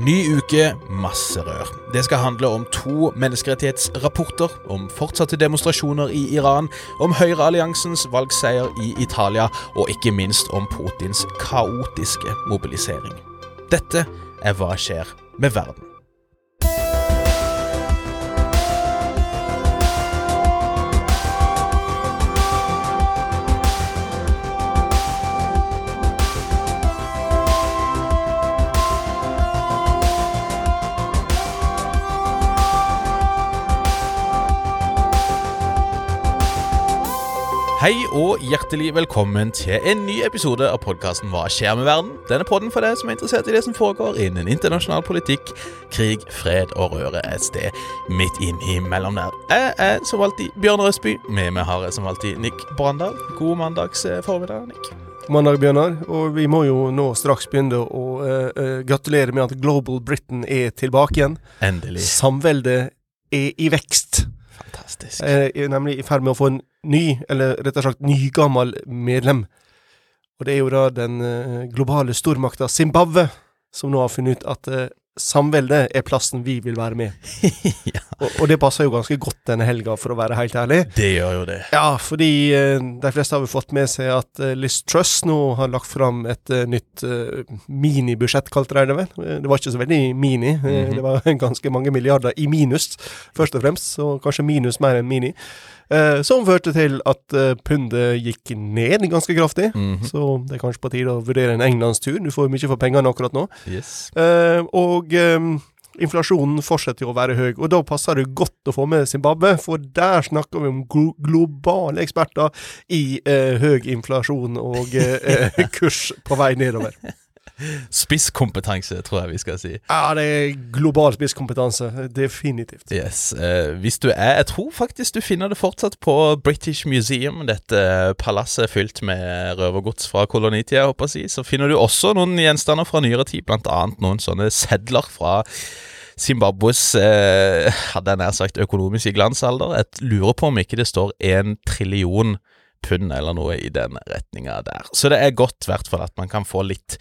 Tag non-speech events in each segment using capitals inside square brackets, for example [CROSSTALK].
Ny uke, masse rør. Det skal handle om to menneskerettighetsrapporter, om fortsatte demonstrasjoner i Iran, om Høyrealliansens valgseier i Italia, og ikke minst om Putins kaotiske mobilisering. Dette er Hva skjer med verden? Hei og hjertelig velkommen til en ny episode av podkasten Hva skjer med verden? Denne podden for deg som er interessert i det som foregår innen internasjonal politikk, krig, fred og røre et sted midt innimellom der. Jeg er som alltid Bjørn Røsby. Med meg har jeg som alltid Nick Brandal. God mandags eh, formiddag, Nick. Mandag, Bjørnar. Og vi må jo nå straks begynne å uh, uh, gratulere med at Global Britain er tilbake igjen. Endelig. Samveldet er i vekst. Fantastisk. Er nemlig i ferd med å få en ny, eller rett og slett nygammal medlem. Og det er jo da den uh, globale stormakta Zimbabwe som nå har funnet ut at uh, samveldet er plassen vi vil være med. [LAUGHS] ja, Og, og det passer jo ganske godt denne helga, for å være helt ærlig. det gjør jo det. Ja, fordi uh, de fleste har jo fått med seg at uh, Liz Truss nå har lagt fram et nytt minibudsjett, kalte de det vel. Det var ikke så veldig mini, mm -hmm. det var [LAUGHS] ganske mange milliarder i minus, først og fremst, så kanskje minus mer enn mini. Uh, som førte til at eh, pundet gikk ned ganske kraftig. Mhm. Så det er kanskje på tide å vurdere en englandstur. Du får mye for pengene akkurat nå. Yes. Eh, og ehm, inflasjonen fortsetter jo å være høy, og da passer det godt å få med Zimbabwe, for der snakker vi om glo globale eksperter i eh, høy inflasjon og eh, eh, [LAUGHS] kurs på vei nedover. [LAUGHS] Spisskompetanse, tror jeg vi skal si. Ja, det er global spisskompetanse. Definitivt. Yes. eh, hvis du er Jeg tror faktisk du finner det fortsatt på British Museum, dette palasset fylt med røvergods fra kolonitida, håper jeg å si. Så finner du også noen gjenstander fra nyere tid, blant annet noen sånne sedler fra Zimbabwes eh, hadde jeg nær sagt økonomiske glansalder. Jeg lurer på om ikke det står en trillion pund eller noe i den retninga der. Så det er godt i hvert at man kan få litt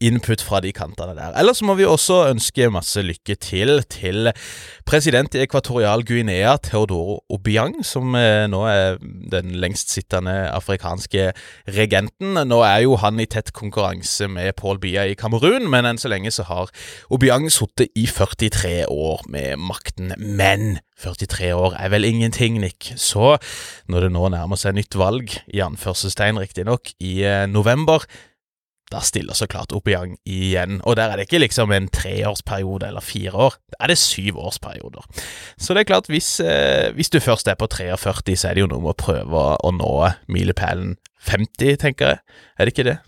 input fra de kantene der. Ellers må vi også ønske masse lykke til til president i Ekvatorial Guinea, Theodoro Obiang, som eh, nå er den lengstsittende afrikanske regenten. Nå er jo han i tett konkurranse med Paul Bia i Kamerun, men enn så lenge så har Obiang sittet i 43 år med makten. Men 43 år er vel ingenting, Nick. Så når det nå nærmer seg nytt valg, i anførselstegn riktignok, i eh, november, da stiller så klart Opiang igjen. Og der er det ikke liksom en treårsperiode eller fire år, da er det syvårsperioder. Så det er klart, hvis, eh, hvis du først er på 43, så er det jo noe med å prøve å, nå milepælen 50, tenker jeg. Er det ikke det?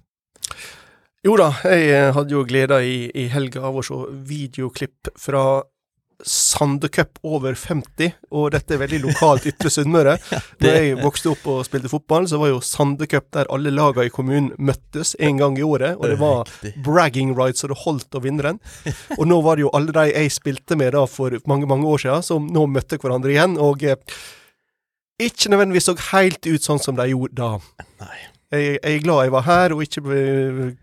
Jo da, jeg eh, hadde jo gleda i, i helga av å se videoklipp fra Sandecup over 50, og dette er veldig lokalt Ytre Sunnmøre. [LAUGHS] Da jeg vokste opp og spilte fotball, så var jo Sandecup der alle lagene i kommunen møttes en gang i året, og det var bragging rights, og det holdt å vinne den. Og nå var det jo alle de jeg spilte med da for mange, mange år siden, som nå møtte hverandre igjen, og eh, ikke nødvendigvis så helt ut sånn som de gjorde da. Nei. Jeg, jeg er glad jeg var her, og ikke ble,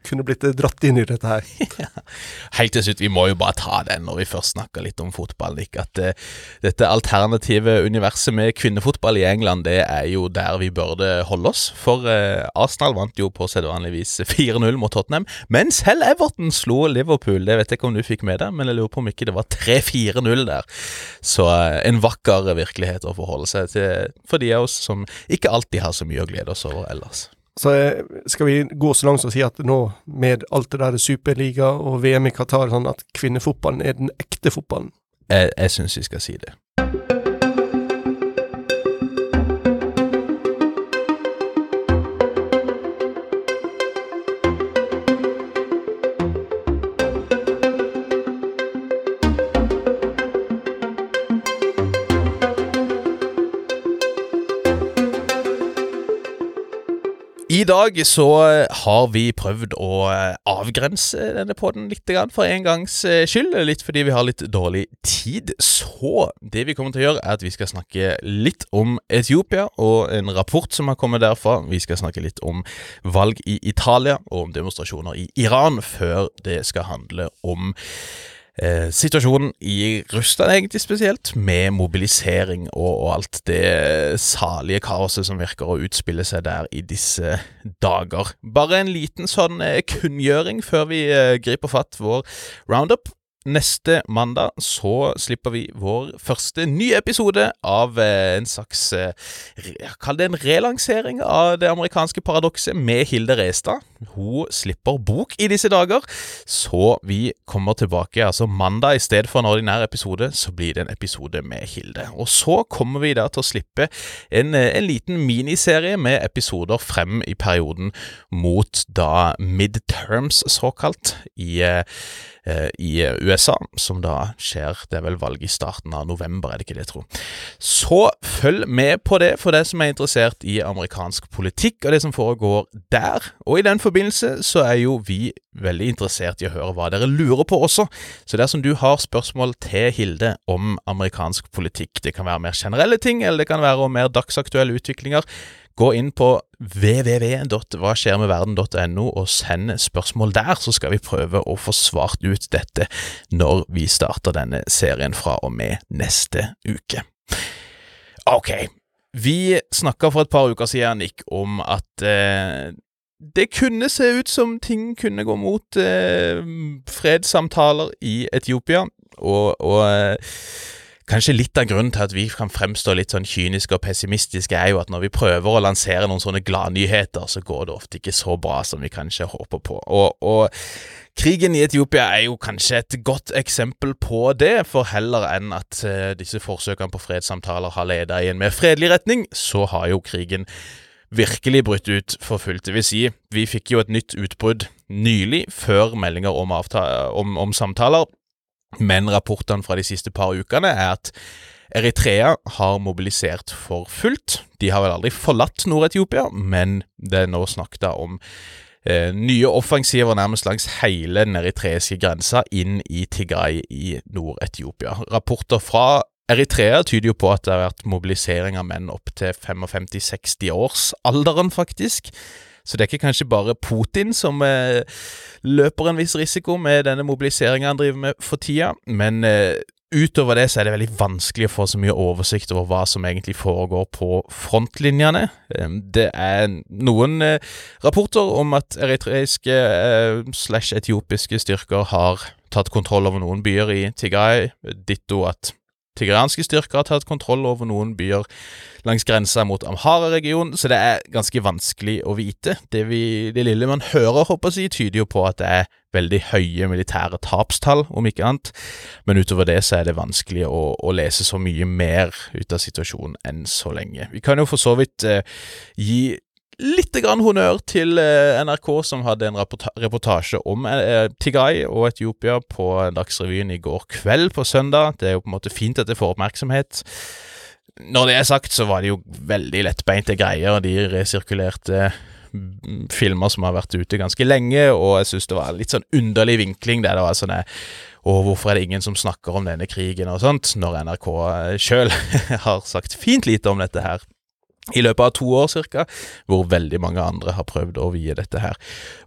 kunne blitt dratt inn i dette her. [LAUGHS] Helt til slutt, vi må jo bare ta den når vi først snakker litt om fotball, Ikke? At uh, dette alternative universet med kvinnefotball i England, det er jo der vi burde holde oss. For uh, Arsenal vant jo på sedvanlig vis 4-0 mot Tottenham. Men selv Everton slo Liverpool. Det vet jeg ikke om du fikk med deg, men jeg lurer på om ikke det var 3-4-0 der. Så uh, en vakker virkelighet å forholde seg til for de av oss som ikke alltid har så mye å glede oss over ellers. Så eh, skal vi gå så langt som å si at nå, med alt det der Superliga og VM i Qatar, sånn at kvinnefotballen er den ekte fotballen? Jeg, jeg syns vi skal si det. I dag så har vi prøvd å eh, avgrense denne podden litt for en gangs eh, skyld. Litt fordi vi har litt dårlig tid. Så det vi kommer til å gjøre, er at vi skal snakke litt om Etiopia og en rapport som har kommet derfra. Vi skal snakke litt om valg i Italia og om demonstrasjoner i Iran, før det skal handle om eh, situasjonen i Russland, egentlig spesielt, med mobilisering og, og, alt det salige kaoset som virker å utspille seg der i disse dager. Bare en liten sånn eh, kunngjøring før vi eh, griper fatt vår roundup. Neste mandag så slipper vi vår første nye episode av eh, en slags eh, Kall det en relansering av det amerikanske paradokset med Hilde Restad. Hun slipper bok i disse dager, så vi kommer tilbake altså mandag i stedet for en ordinær episode. Så blir det en episode med Hilde. Og så kommer vi da til å slippe en, eh, en liten miniserie med episoder frem i perioden mot da midterms, såkalt, i i USA, som da skjer Det er vel valg i starten av november, er det ikke det, jeg tror. Så følg med på det for deg som er interessert i amerikansk politikk og det som foregår der. Og i den forbindelse så er jo vi veldig interessert i å høre hva dere lurer på også. Så dersom du har spørsmål til Hilde om amerikansk politikk, det kan være mer generelle ting, eller det kan være om mer dagsaktuelle utviklinger, Gå inn på www.hvaskjermedverden.no og send spørsmål der, så skal vi prøve å få svart ut dette når vi starter denne serien fra og med neste uke. Ok, vi snakka for et par uker siden, Nick, om at eh, det kunne se ut som ting kunne gå mot eh, fredssamtaler i Etiopia, og, og eh, Kanskje litt av grunnen til at vi kan fremstå litt sånn kyniske og pessimistiske, er jo at når vi prøver å lansere noen sånne gladnyheter, så går det ofte ikke så bra som vi kanskje håper på. Og, og krigen i Etiopia er jo kanskje et godt eksempel på det, for heller enn at uh, disse forsøkene på fredssamtaler har ledet i en mer fredelig retning, så har jo krigen virkelig brutt ut for fullt. Det vil si, vi fikk jo et nytt utbrudd nylig, før meldinger om, om, om samtaler men rapportene fra de siste par ukene er at Eritrea har mobilisert for fullt. De har vel aldri forlatt Nord-Etiopia, men det er nå snakket om eh, nye offensiver nærmest langs hele den eritreiske grensa inn i Tigray i Nord-Etiopia. Rapporter fra Eritrea tyder jo på at det har vært mobilisering av menn opp til 55-60 års alderen, faktisk. Så det er ikke kanskje bare Putin som eh, løper en viss risiko med denne mobiliseringa han driver med for tida, men eh, utover det så er det veldig vanskelig å få så mye oversikt over hva som egentlig foregår på frontlinjene. Det er noen eh, rapporter om at eritreiske eh, slash etiopiske styrker har tatt kontroll over noen byer i Tigray, ditto at Tigranske styrker har tatt kontroll over noen byer langs grensa mot Amhara-regionen, så det er ganske vanskelig å vite. Det, vi, det lille man hører, håper jeg, tyder jo på at det er veldig høye militære tapstall, om ikke annet, men utover det så er det vanskelig å, å lese så mye mer ut av situasjonen enn så lenge. Vi kan jo for så vidt eh, gi litt grann honnør til eh, NRK, som hadde en reportasje om Tigay Tigray og Etiopia på Dagsrevyen i går kveld på søndag. Det er jo på en måte fint at det får oppmerksomhet. Når det er sagt, så var det jo veldig lettbeinte greier. De resirkulerte mm, filmer som har vært ute ganske lenge, og jeg syns det var litt sånn underlig vinkling der det var sånn og hvorfor er det ingen som snakker om denne krigen og sånt, når NRK sjøl [LAUGHS] har sagt fint lite om dette her i løpet av to år cirka, hvor veldig mange andre har prøvd å vie dette her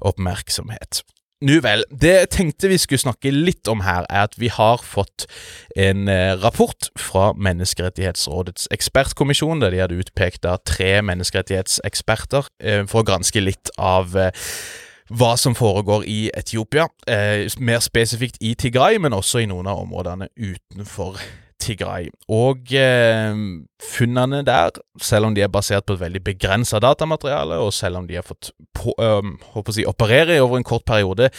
oppmerksomhet. Nu vel, det jeg tenkte vi skulle snakke litt om her, er at vi har fått en eh, rapport fra Menneskerettighetsrådets ekspertkommisjon, der de hadde utpekt tre menneskerettighetseksperter eh, for å granske litt av eh, hva som foregår i Etiopia, mer spesifikt i Tigray, men også i noen av områdene utenfor Tigray. Og eh, funnene der, selv om de er basert på et veldig begrensa datamateriale, og selv om de har fått på, øh, si, operere over en kort periode,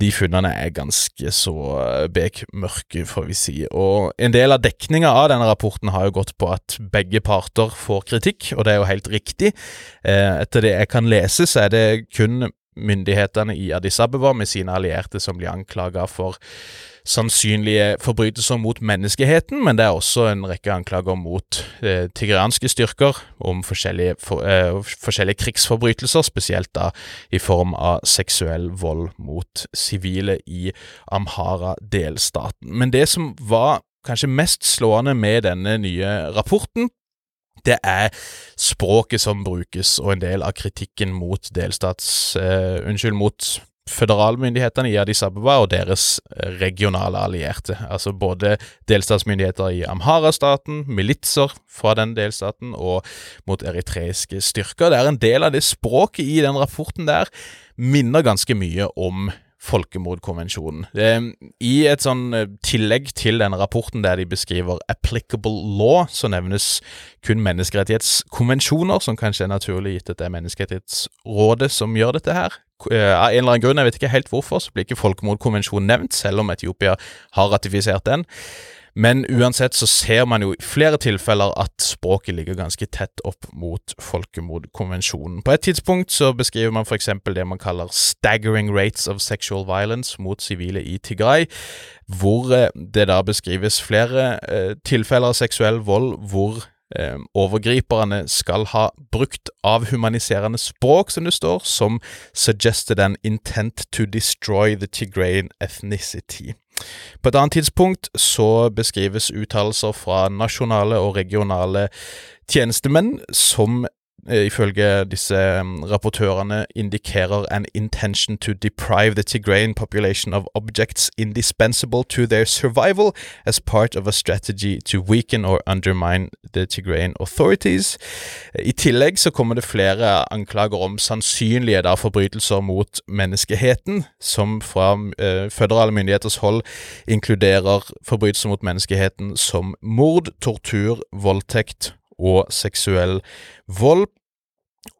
de funnene er ganske så øh, bekmørke, får vi si. Og en del av dekninga av denne rapporten har jo gått på at begge parter får kritikk, og det er jo helt riktig. Eh, etter det jeg kan lese, så er det kun myndighetene i Addis Abeba med sine allierte som blir anklaga for sannsynlige forbrytelser mot menneskeheten, men det er også en rekke anklager mot eh, tigranske styrker om forskjellige, for, eh, forskjellige, krigsforbrytelser, spesielt da i form av seksuell vold mot sivile i Amhara-delstaten. Men det som var kanskje mest slående med denne nye rapporten, det er språket som brukes, og en del av kritikken mot delstats... Eh, unnskyld, mot føderalmyndighetene i Addis Ababa og deres regionale allierte. Altså både delstatsmyndigheter i Amhara-staten, militser fra den delstaten og mot eritreiske styrker. Det er en del av det språket i den rapporten der minner ganske mye om folkemordkonvensjonen. I et sånn eh, tillegg til denne rapporten der de beskriver applicable law, så nevnes kun menneskerettighetskonvensjoner, som kanskje er naturlig gitt at det er Menneskerettighetsrådet som gjør dette her. Eh, av en eller annen grunn, jeg vet ikke helt hvorfor, så blir ikke folkemordkonvensjonen nevnt, selv om Etiopia har ratifisert den. Men uansett så ser man jo i flere tilfeller at språket ligger ganske tett opp mot folkemordkonvensjonen. På et tidspunkt så beskriver man f.eks. det man kaller 'staggering rates of sexual violence' mot sivile i Tigray, hvor eh, det da beskrives flere eh, tilfeller av seksuell vold hvor overgriperne skal ha brukt avhumaniserende språk, som det står, som 'suggested an intent to destroy the Tigrayan ethnicity'. På et annet tidspunkt så beskrives uttalelser fra nasjonale og regionale tjenestemenn som ifølge disse mm, rapportørene indikerer an intention to deprive the Tigrayan population of objects indispensable to their survival as part of a strategy to weaken or undermine the Tigrayan authorities. I tillegg så kommer det flere anklager om sannsynlige da, forbrytelser mot menneskeheten, som fra uh, føderale myndigheters hold inkluderer forbrytelser mot menneskeheten som mord, tortur, voldtekt og seksuell vold.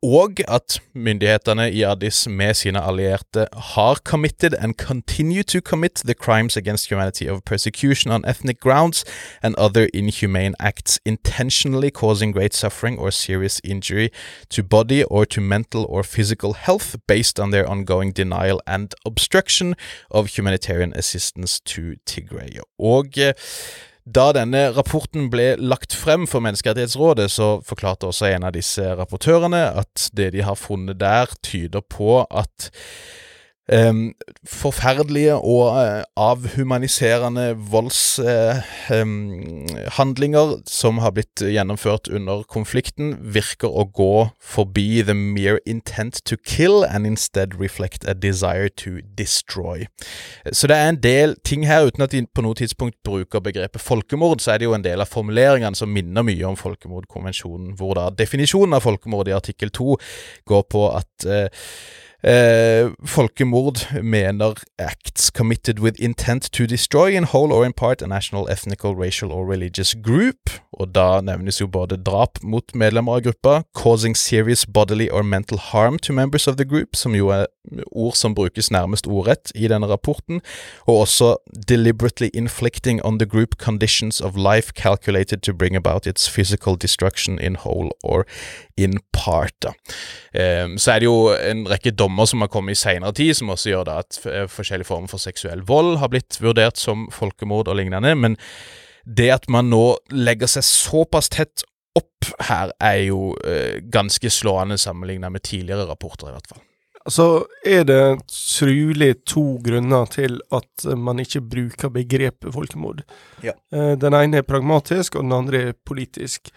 Og at myndighetene i Addis med sine allierte har committed and continue to commit the crimes against humanity of persecution on ethnic grounds and other inhumane acts intentionally causing great suffering or serious injury to body or to mental or physical health based on their ongoing denial and obstruction of humanitarian assistance to Tigray. Og eh, da denne rapporten ble lagt frem for Menneskerettighetsrådet, så forklarte også en av disse rapportørene at det de har funnet der, tyder på at Um, forferdelige og uh, avhumaniserende voldshandlinger uh, um, som har blitt gjennomført under konflikten, virker å gå forbi the mere intent to kill and instead reflect a desire to destroy. Så det er en del ting her, uten at de på noe tidspunkt bruker begrepet folkemord, så er det jo en del av formuleringene som minner mye om folkemordkonvensjonen, hvor da definisjonen av folkemord i artikkel to går på at uh, Eh, folkemord mener acts committed with intent to destroy in whole or in part a national, ethnical, racial or religious group. Og da nevnes jo både drap mot medlemmer av gruppa, causing serious bodily or mental harm to members of the group, som jo er ord som brukes nærmest ordrett i denne rapporten, og også deliberately inflicting on the group conditions of life calculated to bring about its physical destruction in whole or in part. Um, så er det jo en rekke dommer som har kommet i seinere tid, som også gjør det at eh, forskjellige former for seksuell vold har blitt vurdert som folkemord og lignende, men det at man nå legger seg såpass tett opp her, er jo eh, ganske slående sammenlignet med tidligere rapporter, i hvert fall. Så er det trolig to grunner til at man ikke bruker begrepet folkemord. Ja. Eh, den ene er pragmatisk, og den andre er politisk.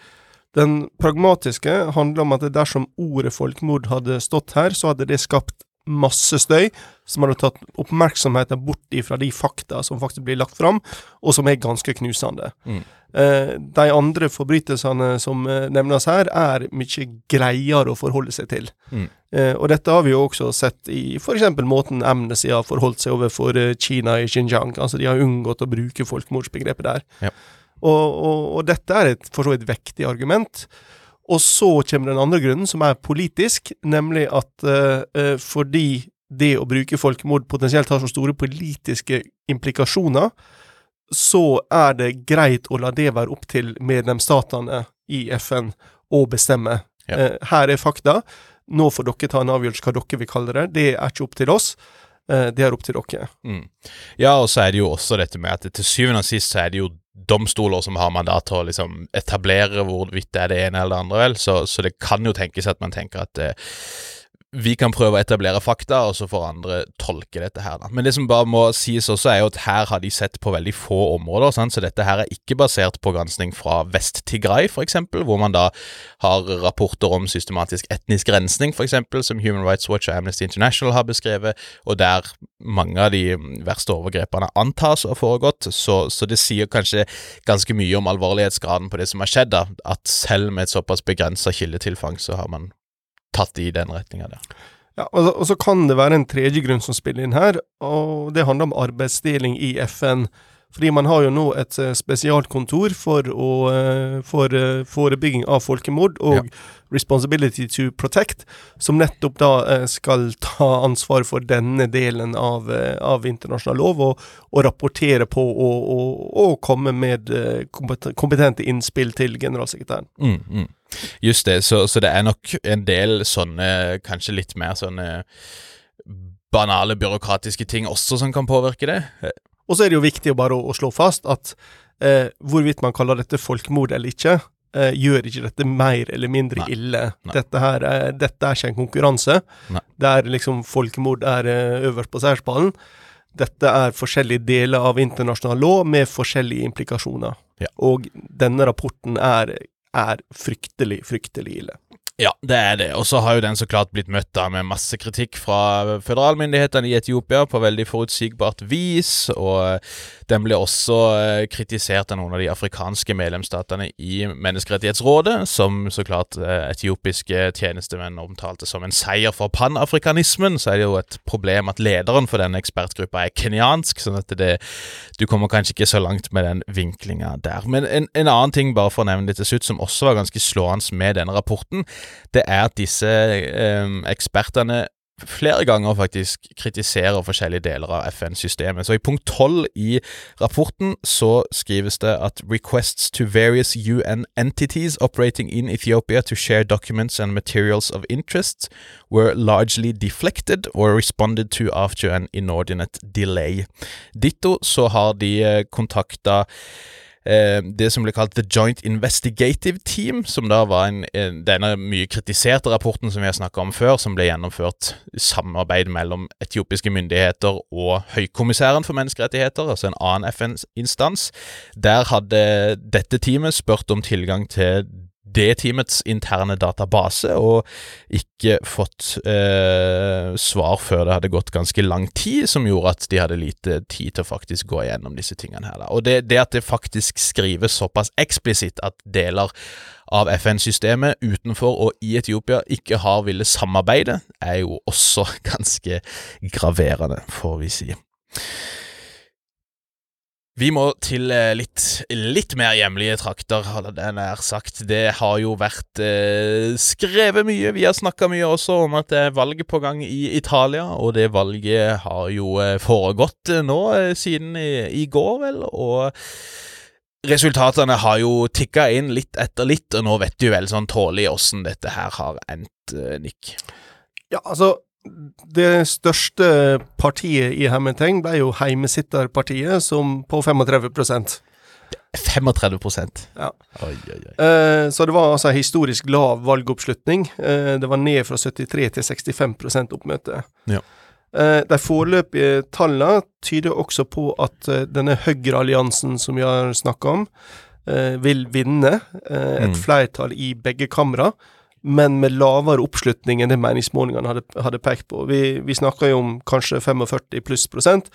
Den pragmatiske handler om at dersom ordet folkemord hadde stått her, så hadde det skapt masse støy, som hadde tatt oppmerksomheten bort fra de fakta som faktisk blir lagt fram, og som er ganske knusende. Mm. Eh, de andre forbrytelsene som eh, nevnes her, er mye greiere å forholde seg til. Mm. Eh, og dette har vi jo også sett i f.eks. måten Amnesty har forholdt seg overfor eh, Kina i Xinjiang. Altså de har unngått å bruke folkemordsbegrepet der. Ja. Og, og, og, dette er et for så vidt vektig argument. Og så kommer den andre grunnen, som er politisk, nemlig at eh, fordi det å bruke folkemord potensielt har så store politiske implikasjoner, så er det greit å la det være opp til medlemsstatene i FN å bestemme. Ja. Eh, her er fakta. Nå får dere ta en avgjørelse hva dere vil kalle det. Det er ikke opp til oss. Det er opp til dere. Mm. Ja, og så er det jo også dette med at til syvende og sist så er det jo domstoler som har mandat til å liksom etablere hvorvidt det er det ene eller det andre, vel. Så, så, det kan jo tenkes at man tenker at eh, vi kan prøve å etablere fakta, og så får andre tolke dette her. da. Men det som bare må sies også, er jo at her har de sett på veldig få områder. Sant? Så dette her er ikke basert på gransking fra Vest-Tigray, f.eks., hvor man da har rapporter om systematisk etnisk rensning, f.eks., som Human Rights Watch og Amnesty International har beskrevet, og der mange av de verste overgrepene antas å ha foregått. Så, så det sier kanskje ganske mye om alvorlighetsgraden på det som har skjedd, da. At selv med et såpass begrensa kildetilfang, så har man tatt i den retninga der. Ja, og så, og så kan det være en tredje grunn som spiller inn her, og det handler om arbeidsdeling i FN. Fordi man har jo nå et eh, spesialkontor for, å, eh, for eh, forebygging av folkemord og Ja. Responsibility to Protect, som nettopp da skal ta ansvar for denne delen av, av internasjonal lov, og, og rapportere på og, og, og komme med kompetente innspill til generalsekretæren. Mm, mm. Just det, så, så det er nok en del sånne, kanskje litt mer sånne banale byråkratiske ting også som kan påvirke det. Og så er det jo viktig å bare å, å slå fast at eh, hvorvidt man kaller dette folkemord eller ikke, eh, gjør ikke dette mer eller mindre Nei. ille. Nei. Dette her er, dette er ikke en konkurranse. Nei. Der liksom folkemord er eh, øverst på særspallen. Dette er forskjellige deler av internasjonal lov med forskjellige implikasjoner. Ja. Og denne rapporten er, er fryktelig, fryktelig ille. Ja, det er det. Og så har jo den så klart blitt møtt da med masse kritikk fra føderalmyndighetene i Etiopia på veldig forutsigbart vis, og den ble også eh, kritisert av noen av de afrikanske medlemsstatene i Menneskerettighetsrådet, som så klart eh, etiopiske tjenestemenn omtalte som en seier for panafrikanismen. Så er det jo et problem at lederen for denne ekspertgruppa er kenyansk, sånn at det, du kommer kanskje ikke så langt med den vinklinga der. Men en, en annen ting, bare for å nevne det til slutt, som også var ganske slående med denne rapporten, det er at disse eh, ekspertene flere ganger faktisk kritiserer forskjellige deler av FN-systemet. Så i punkt 12 i rapporten så skrives det at requests to various UN entities operating in Ethiopia to share documents and materials of interest were largely deflected or responded to after an inordinate delay. Ditto så har de eh, kontakta det som ble kalt The Joint Investigative Team, som da var en, denne mye kritiserte rapporten som vi har snakka om før, som ble gjennomført i samarbeid mellom etiopiske myndigheter og Høykommissæren for menneskerettigheter, altså en annen FN-instans. Der hadde dette teamet spurt om tilgang til det teamets interne database, og ikke fått eh, svar før det hadde gått ganske lang tid, som gjorde at de hadde lite tid til å faktisk gå igjennom disse tingene her. Da. Og det, det at det faktisk skrives såpass eksplisitt at deler av FN-systemet utenfor og i Etiopia ikke har ville samarbeide, er jo også [LAUGHS] ganske graverende, får vi si. Vi må til eh, litt, litt mer hjemlige trakter, hadde jeg nær sagt. Det har jo vært eh, skrevet mye, vi har snakka mye også om at det er valg på gang i Italia, og det valget har jo eh, foregått eh, nå siden i, i går, vel, og resultatene har jo tikka inn litt etter litt, og nå vet du vel sånn tålelig åssen dette her har endt, Nick. Ja, altså Det største partiet i Hemmeteng ble jo Heimesitterpartiet, som på 35% 35% Ja. Oi, oi, oi. eh, Så det var altså en historisk lav valgoppslutning. Eh, det var ned fra 73 til 65% oppmøte. Ja. Eh, de foreløpige tallene tyder også på at eh, denne Høyre-alliansen som vi har snakka om, eh, vil vinne eh, et Mm. flertall i begge kamra, men med lavere oppslutning enn det meningsmålingene hadde, hadde pekt på. Vi, vi snakker jo om kanskje 45 pluss prosent.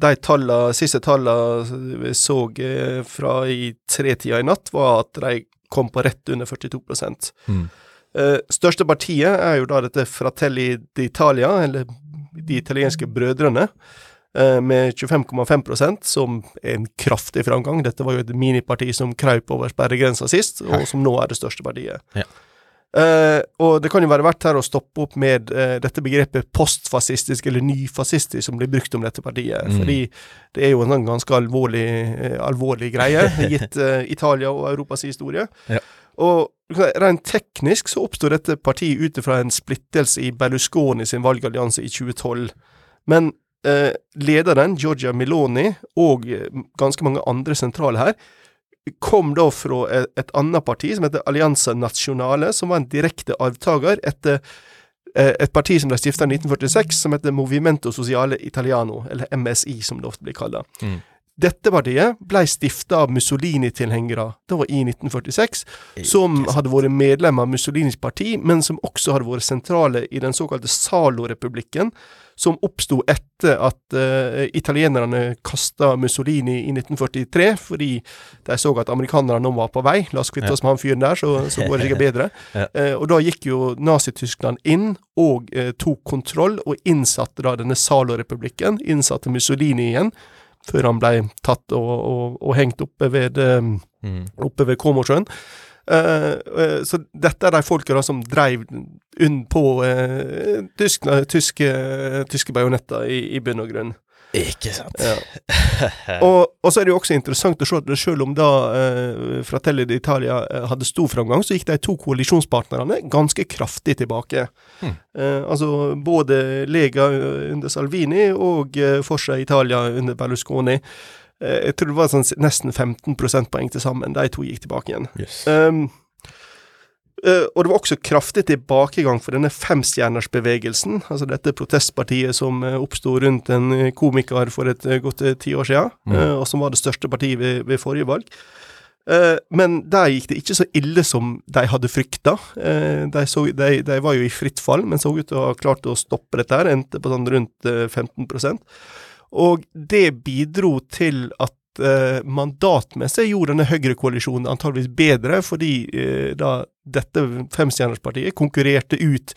De tallene, siste tallene vi så eh, fra i tretida i natt, var at de kom på rett under 42 Mm. Eh, Største partiet er jo da dette Fratelli d'Italia, eller De italienske brødrene, eh, med 25,5% som er en kraftig framgang. Dette var jo et miniparti som kraup over sperregrensa sist, og som nå er det største partiet. Ja. Eh, og det kan jo være verdt her å stoppe opp med uh, dette begrepet postfascistisk eller nyfascistisk som blir brukt om dette partiet. Mm. Fordi det er jo en sånn ganske alvorlig, uh, alvorlig greie, [LAUGHS] gitt Italia og Europas historie. Ja. Og rent teknisk så oppsto dette partiet ut ifra en splittelse i Berlusconi sin valgallianse i 2012. Men lederen, Giorgia Meloni, og ganske mange andre sentrale her, kom da fra et, et annet parti som heter Allianza Nationale, som var en direkte arvtaker etter eh, et parti som ble stifta i 1946, som heter Movimento Sociale Italiano, eller MSI, som det ofte blir kalla. Mm. Dette partiet ble stifta av Mussolini-tilhengere det var i 1946, som hadde vært medlem av Mussolinis parti, men som også hadde vært sentrale i den såkalte Zalo-republikken, som oppsto etter at uh, italienerne kasta Mussolini i 1943, fordi de så at amerikanerne nå var på vei. La oss kvitte oss med han fyren der, så, så går det sikkert bedre. [LAUGHS] Ja. Eh, og da gikk jo Nazi-Tyskland inn og uh, tok kontroll, og innsatte da denne Zalo-republikken. Innsatte Mussolini igjen, før han ble tatt og, og, og hengt oppe ved, eh, Mm. oppe ved Komosjøen. Uh, uh, så dette er de folka som dreiv unn på uh, tysk, tyske, tyske bajonetter i, i bunn og grunn. Ikke sant. Ja. [LAUGHS] Og, og så er det jo også interessant å se at selv om da eh, Fratelli d'Italia eh, hadde stor framgang, så gikk de to koalisjonspartnerne ganske kraftig tilbake. Hmm. Eh, altså både Lega under Salvini og eh, Forsa Italia under Berlusconi. Eh, jeg tror det var sånn nesten 15 prosentpoeng til sammen. De to gikk tilbake igjen. Yes. Um, eh, og det var også kraftig tilbakegang for denne femstjernersbevegelsen, altså dette protestpartiet som uh, oppsto rundt en eh, komiker for et eh, godt tiår ti år siden, Mm. eh, og som var det største partiet ved, ved forrige valg. Eh, men der gikk det ikke så ille som de hadde frykta. Eh, de, så, de, de var jo i fritt fall, men så ut til å ha klart å stoppe dette. her, Endte på sånn rundt eh, 15% Og det bidro til at eh, mandatmessig gjorde denne høyrekoalisjonen antageligvis bedre, fordi eh, da dette femstjernerspartiet konkurrerte ut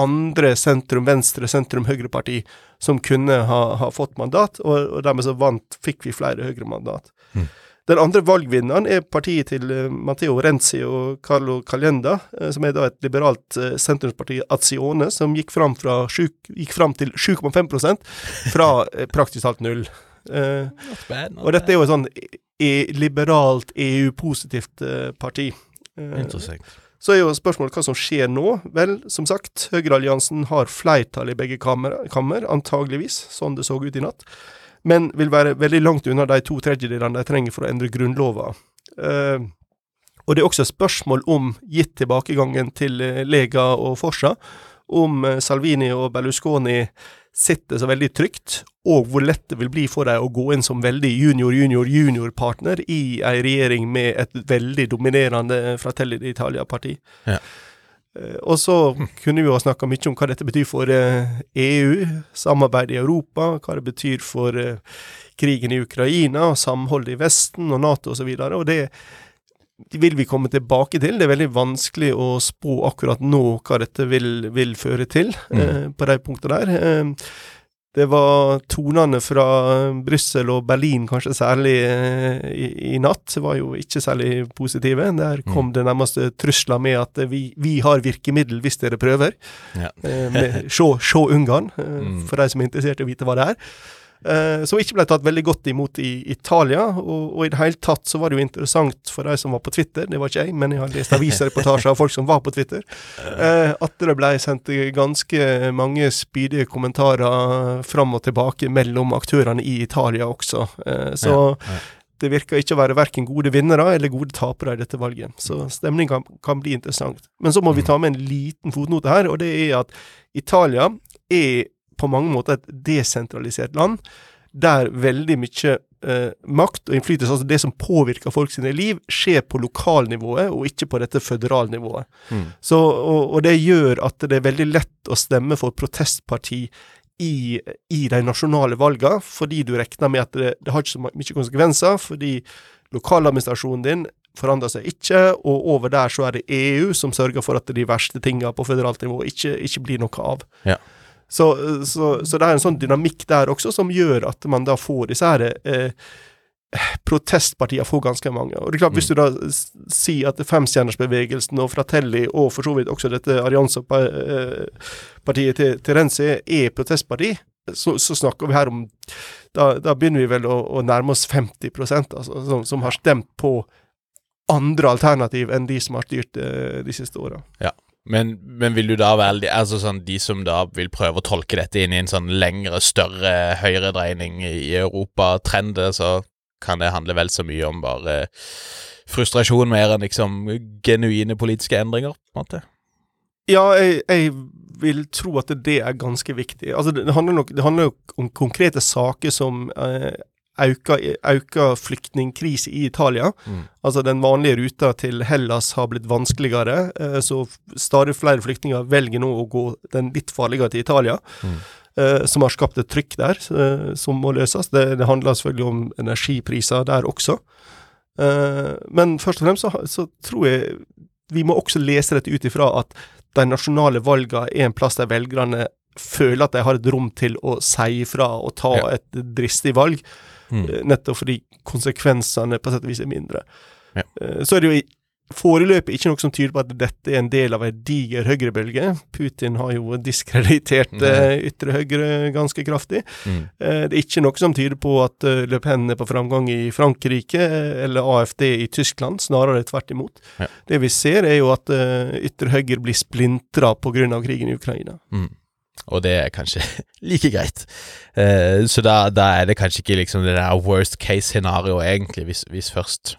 andre sentrum-venstre, sentrum-høyreparti som kunne ha, ha fått mandat, og, og dermed så vant, fikk vi flere høyremandat. Mm. Den andre valgvinneren er partiet til eh, Matteo Renzi og Carlo Calenda, eh, som er da et liberalt eh, sentrumsparti, Azione, som gikk fram, fra sju, gikk fram til 7,5 fra praktisk talt null. Eh, Not bad, og dette er jo et sånn liberalt, EU-positivt uh, parti. bad. Eh, Interessant. så er jo spørsmålet hva som skjer nå. Vel, som sagt, Høyrealliansen har flertall i begge kammer, kammer, antageligvis, sånn det så ut i natt. Men vil være veldig langt unna de to tredjedelene de trenger for å endre grunnlova. Uh, og det er også spørsmål om, gitt tilbakegangen til eh, Lega og Forsa, om eh, Salvini og Berlusconi sitter så veldig trygt, og hvor lett det vil bli for dem å gå inn som veldig junior-junior-junior-partner i ei regjering med et veldig dominerende Fratelli d'Italia-parti. Ja. Eh, Og så kunne vi jo ha snakka mye om hva dette betyr for eh, EU, samarbeid i Europa, hva det betyr for eh, krigen i Ukraina, samholdet i Vesten og Nato osv. Og, så og det vil vi komme tilbake til. Det er veldig vanskelig å spå akkurat nå hva dette vil, vil føre til Mm. eh, på de punktene der. Eh, det var tonene fra Brussel og Berlin, kanskje særlig eh, i, i natt, var jo ikke særlig positive. Der kom Mm. det nærmeste trusler med at vi, vi har virkemiddel hvis dere prøver. Ja. Eh, med, se, se Ungarn, eh, Mm. for de som er interessert i å vite hva det er. Eh, som ikke ble tatt veldig godt imot i Italia. Og, og i det hele tatt så var det jo interessant for de som var på Twitter, det var ikke jeg, men jeg har lest avisreportasjer av folk som var på Twitter, eh, at det ble sendt ganske mange spydige kommentarer fram og tilbake mellom aktørene i Italia også. Eh, så Ja, ja. det virker ikke å være verken gode vinnere eller gode tapere i dette valget. Så stemningen kan, kan bli interessant. Men så må vi ta med en liten fotnote her, og det er at Italia er på mange måter et desentralisert land, der veldig mye eh, makt og innflytelse, altså det som påvirker folk sine liv, skjer på lokalnivået og ikke på dette føderalnivået. Mm. Så, og, og det gjør at det er veldig lett å stemme for protestparti i, i de nasjonale valgene, fordi du regner med at det, det har ikke så mye konsekvenser, fordi lokaladministrasjonen din forandrer seg ikke, og over der så er det EU som sørger for at de verste tingene på føderalt nivå ikke, ikke blir noe av. Ja. Så, så, så det er en sånn dynamikk der også som gjør at man da får disse her eh, protestpartiene får ganske mange. Og det er klart, Hvis du da sier at femstjernersbevegelsen og Fratelli, og for så vidt også dette Arianza-partiet til, til Renzi, er protestparti, så, så snakker vi her om Da, da begynner vi vel å, å nærme oss 50 altså, som, som har stemt på andre alternativ enn de som har styrt eh, de siste åra. Men, men vil du da velge Altså sånn de som da vil prøve å tolke dette inn i en sånn lengre, større høyredreining i Europa-trender, så kan det handle vel så mye om bare frustrasjon mer enn liksom genuine politiske endringer, på en måte? Ja, jeg, jeg vil tro at det er ganske viktig. Altså, det handler nok om konkrete saker som eh, auka, auka flyktningkrise i Italia. Mm. Altså Den vanlige ruta til Hellas har blitt vanskeligere, eh, så stadig flere flyktninger velger nå å gå den litt farligere til Italia. Mm. eh, som har skapt et trykk der, eh, som må løses. Det, det handler selvfølgelig om energipriser der også. Men først og fremst så, så tror jeg vi må også lese dette ut ifra at de nasjonale valgene er en plass der velgerne føler at de har et rom til å si ifra og ta Ja. et dristig valg. Mm. Eh, Nettopp fordi konsekvensene på sett og vis er mindre. Ja. Eh, Så er det jo i- foreløpig ikke noe som tyder på at dette er en del av en diger høyrebølge. Putin har jo diskreditert Mhm. eh, ytre høyre ganske kraftig. Mm. Det er ikke noe som tyder på at Le Pen er på framgang i Frankrike eller AFD i Tyskland, snarere tvert imot. Ja. Det vi ser, er jo at ytre høyre blir splintra pga. krigen i Ukraina. Mm. Og det er kanskje [LAUGHS] like greit. Eh, så da, da er det kanskje ikke liksom det der worst case scenario, egentlig, hvis, hvis først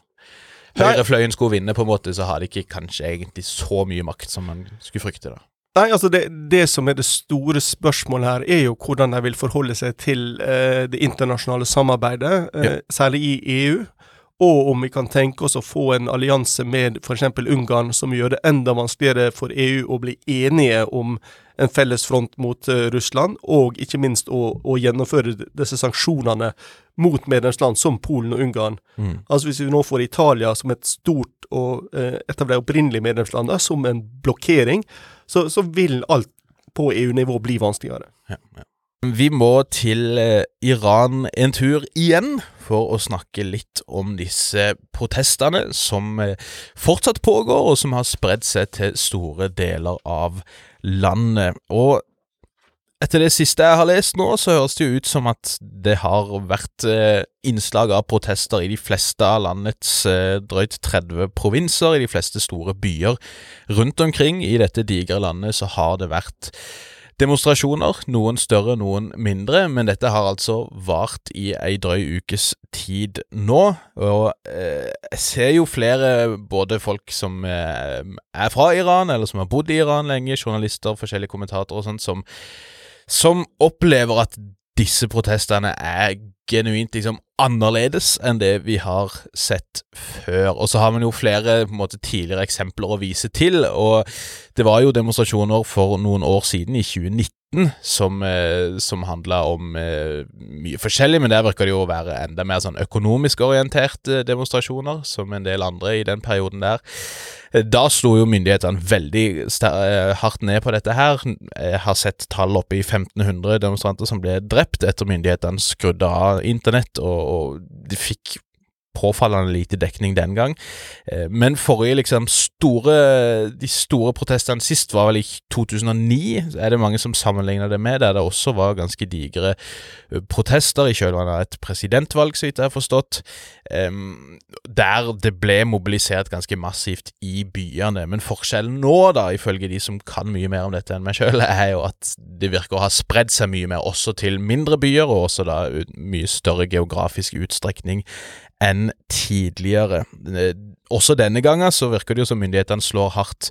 høyrefløyen skulle vinne, på en måte, så har de ikke kanskje egentlig så mye makt som man skulle frykte. da. Nei, altså det, det som er det store spørsmålet her, er jo hvordan de vil forholde seg til eh, det internasjonale samarbeidet, eh, særlig i EU. Og om vi kan tenke oss å få en allianse med f.eks. Ungarn, som gjør det enda vanskeligere for EU å bli enige om en felles front mot eh, Russland, og ikke minst å, å gjennomføre disse sanksjonene mot medlemsland som Polen og Ungarn. Mm. Altså Hvis vi nå får Italia som et stort og eh, et av de opprinnelige medlemslandene som en blokkering, så, så vil alt på EU-nivå bli vanskeligere. Ja, ja. Vi må til eh, Iran en tur igjen for å snakke litt om disse protestene som fortsatt pågår, og som har spredd seg til store deler av landet. Og etter det siste jeg har lest nå, så høres det jo ut som at det har vært eh, innslag av protester i de fleste av landets eh, drøyt 30 provinser, i de fleste store byer. Rundt omkring i dette digre landet så har det vært demonstrasjoner, noen større, noen mindre, men dette har altså vart i ei drøy ukes tid nå. Og eh, jeg ser jo flere, både folk som eh, er fra Iran, eller som har bodd i Iran lenge, journalister, forskjellige kommentatorer og sånt, som, som opplever at disse protestene er genuint liksom annerledes enn det vi har sett før. Og så har man jo flere på en måte, tidligere eksempler å vise til, og det var jo demonstrasjoner for noen år siden, i 2019, som, eh, som handla om eh, mye forskjellig, men der virker det jo å være enda mer sånn økonomisk orienterte demonstrasjoner, som en del andre i den perioden der. Eh, Da slo jo myndighetene veldig eh, hardt ned på dette her. Jeg har sett tall oppe i 1500 demonstranter som ble drept etter myndighetene skrudde av internett, og, og de fikk påfallende lite dekning den gang. Eh, Men forrige liksom store De store protestene sist var vel i 2009, er det mange som sammenligner det med, der det også var ganske digre eh, protester i kjølvannet av et presidentvalg, så vidt jeg har forstått. Der det ble mobilisert ganske massivt i byene. Men forskjellen nå, da, ifølge de som kan mye mer om dette enn meg sjøl, er jo at det virker å ha spredd seg mye mer også til mindre byer, og også da mye større geografisk utstrekning enn tidligere. Eh, Også denne gangen så virker det jo som myndighetene slår hardt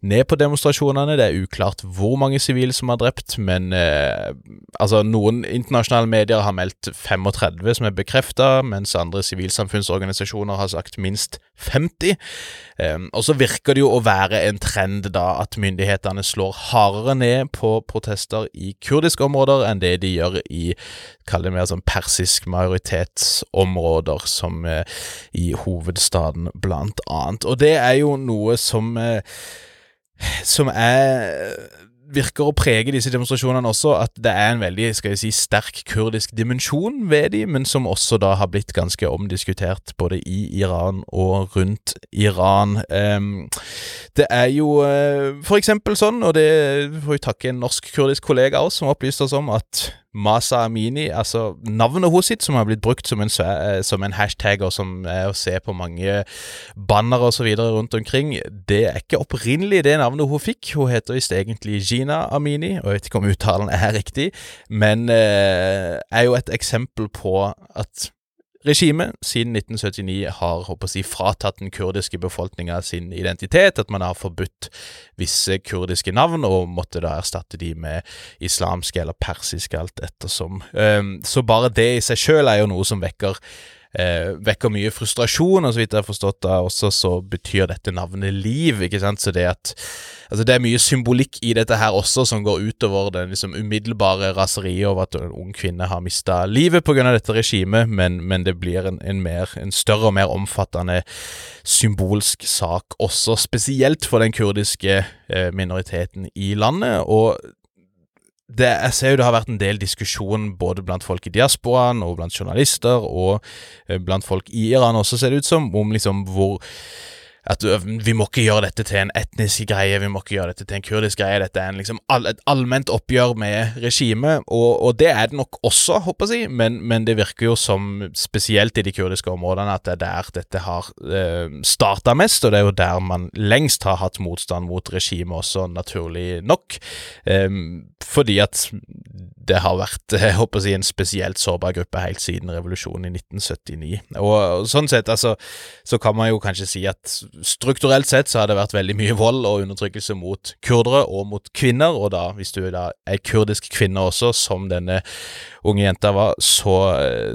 ned på demonstrasjonene. Det er uklart hvor mange sivile som er drept, men eh, altså noen internasjonale medier har meldt 35 som er bekrefta, mens andre sivilsamfunnsorganisasjoner har sagt minst 50. Og så virker det jo å være en trend da at myndighetene slår hardere ned på protester i kurdiske områder enn det de gjør i kall det mer sånn persisk majoritetsområder, som eh, i hovedstaden, blant annet. Og det er jo noe som eh, som er virker å prege disse demonstrasjonene også, at det er en veldig skal jeg si, sterk kurdisk dimensjon ved de, men som også da har blitt ganske omdiskutert både i Iran og rundt Iran. Em, det er jo eh, for eksempel sånn, og det får vi takke en norsk-kurdisk kollega også, som opplyste oss om at Masa Amini, altså navnet hos sitt, som har blitt brukt som en, eh, som en hashtag, og som er å se på mange banner og så videre rundt omkring, det er ikke opprinnelig det navnet hun fikk. Hun heter visst egentlig Gina Amini, og jeg vet ikke om uttalen er riktig, men eh, er jo et eksempel på at regimet siden 1979 har håper jeg, fratatt den kurdiske befolkninga sin identitet, at man har forbudt visse kurdiske navn og måtte da erstatte de med islamske eller persiske, alt ettersom. Um, så bare det i seg sjøl er jo noe som vekker eh, vekker mye frustrasjon, og så vidt jeg har forstått det også, så betyr dette navnet liv, ikke sant, så det at Altså, det er mye symbolikk i dette her også, som går utover den liksom umiddelbare raseriet over at en ung kvinne har mista livet pga. dette regimet, men, men, det blir en, en, mer, en større og mer omfattende symbolsk sak også, spesielt for den kurdiske eh, minoriteten i landet. og det, jeg ser jo det har vært en del diskusjon både blant folk i diasporaen og blant journalister og eh, blant folk i Iran også, ser det ut som, om liksom hvor at vi må ikke gjøre dette til en etnisk greie, vi må ikke gjøre dette til en kurdisk greie. Dette er en, liksom all, et allment oppgjør med regimet, og, og, det er det nok også, håper jeg, men, men, det virker jo som, spesielt i de kurdiske områdene, at det er der dette har eh, starta mest, og det er jo der man lengst har hatt motstand mot regimet også, naturlig nok. Eh, fordi at det har vært jeg håper å si, en spesielt sårbar gruppe helt siden revolusjonen i 1979. Og, og sånn sett, altså, så kan man jo kanskje si at strukturelt sett så har det vært veldig mye vold og undertrykkelse mot kurdere og mot kvinner, og da, hvis du da er kurdisk kvinne også, som denne unge jenta var, så,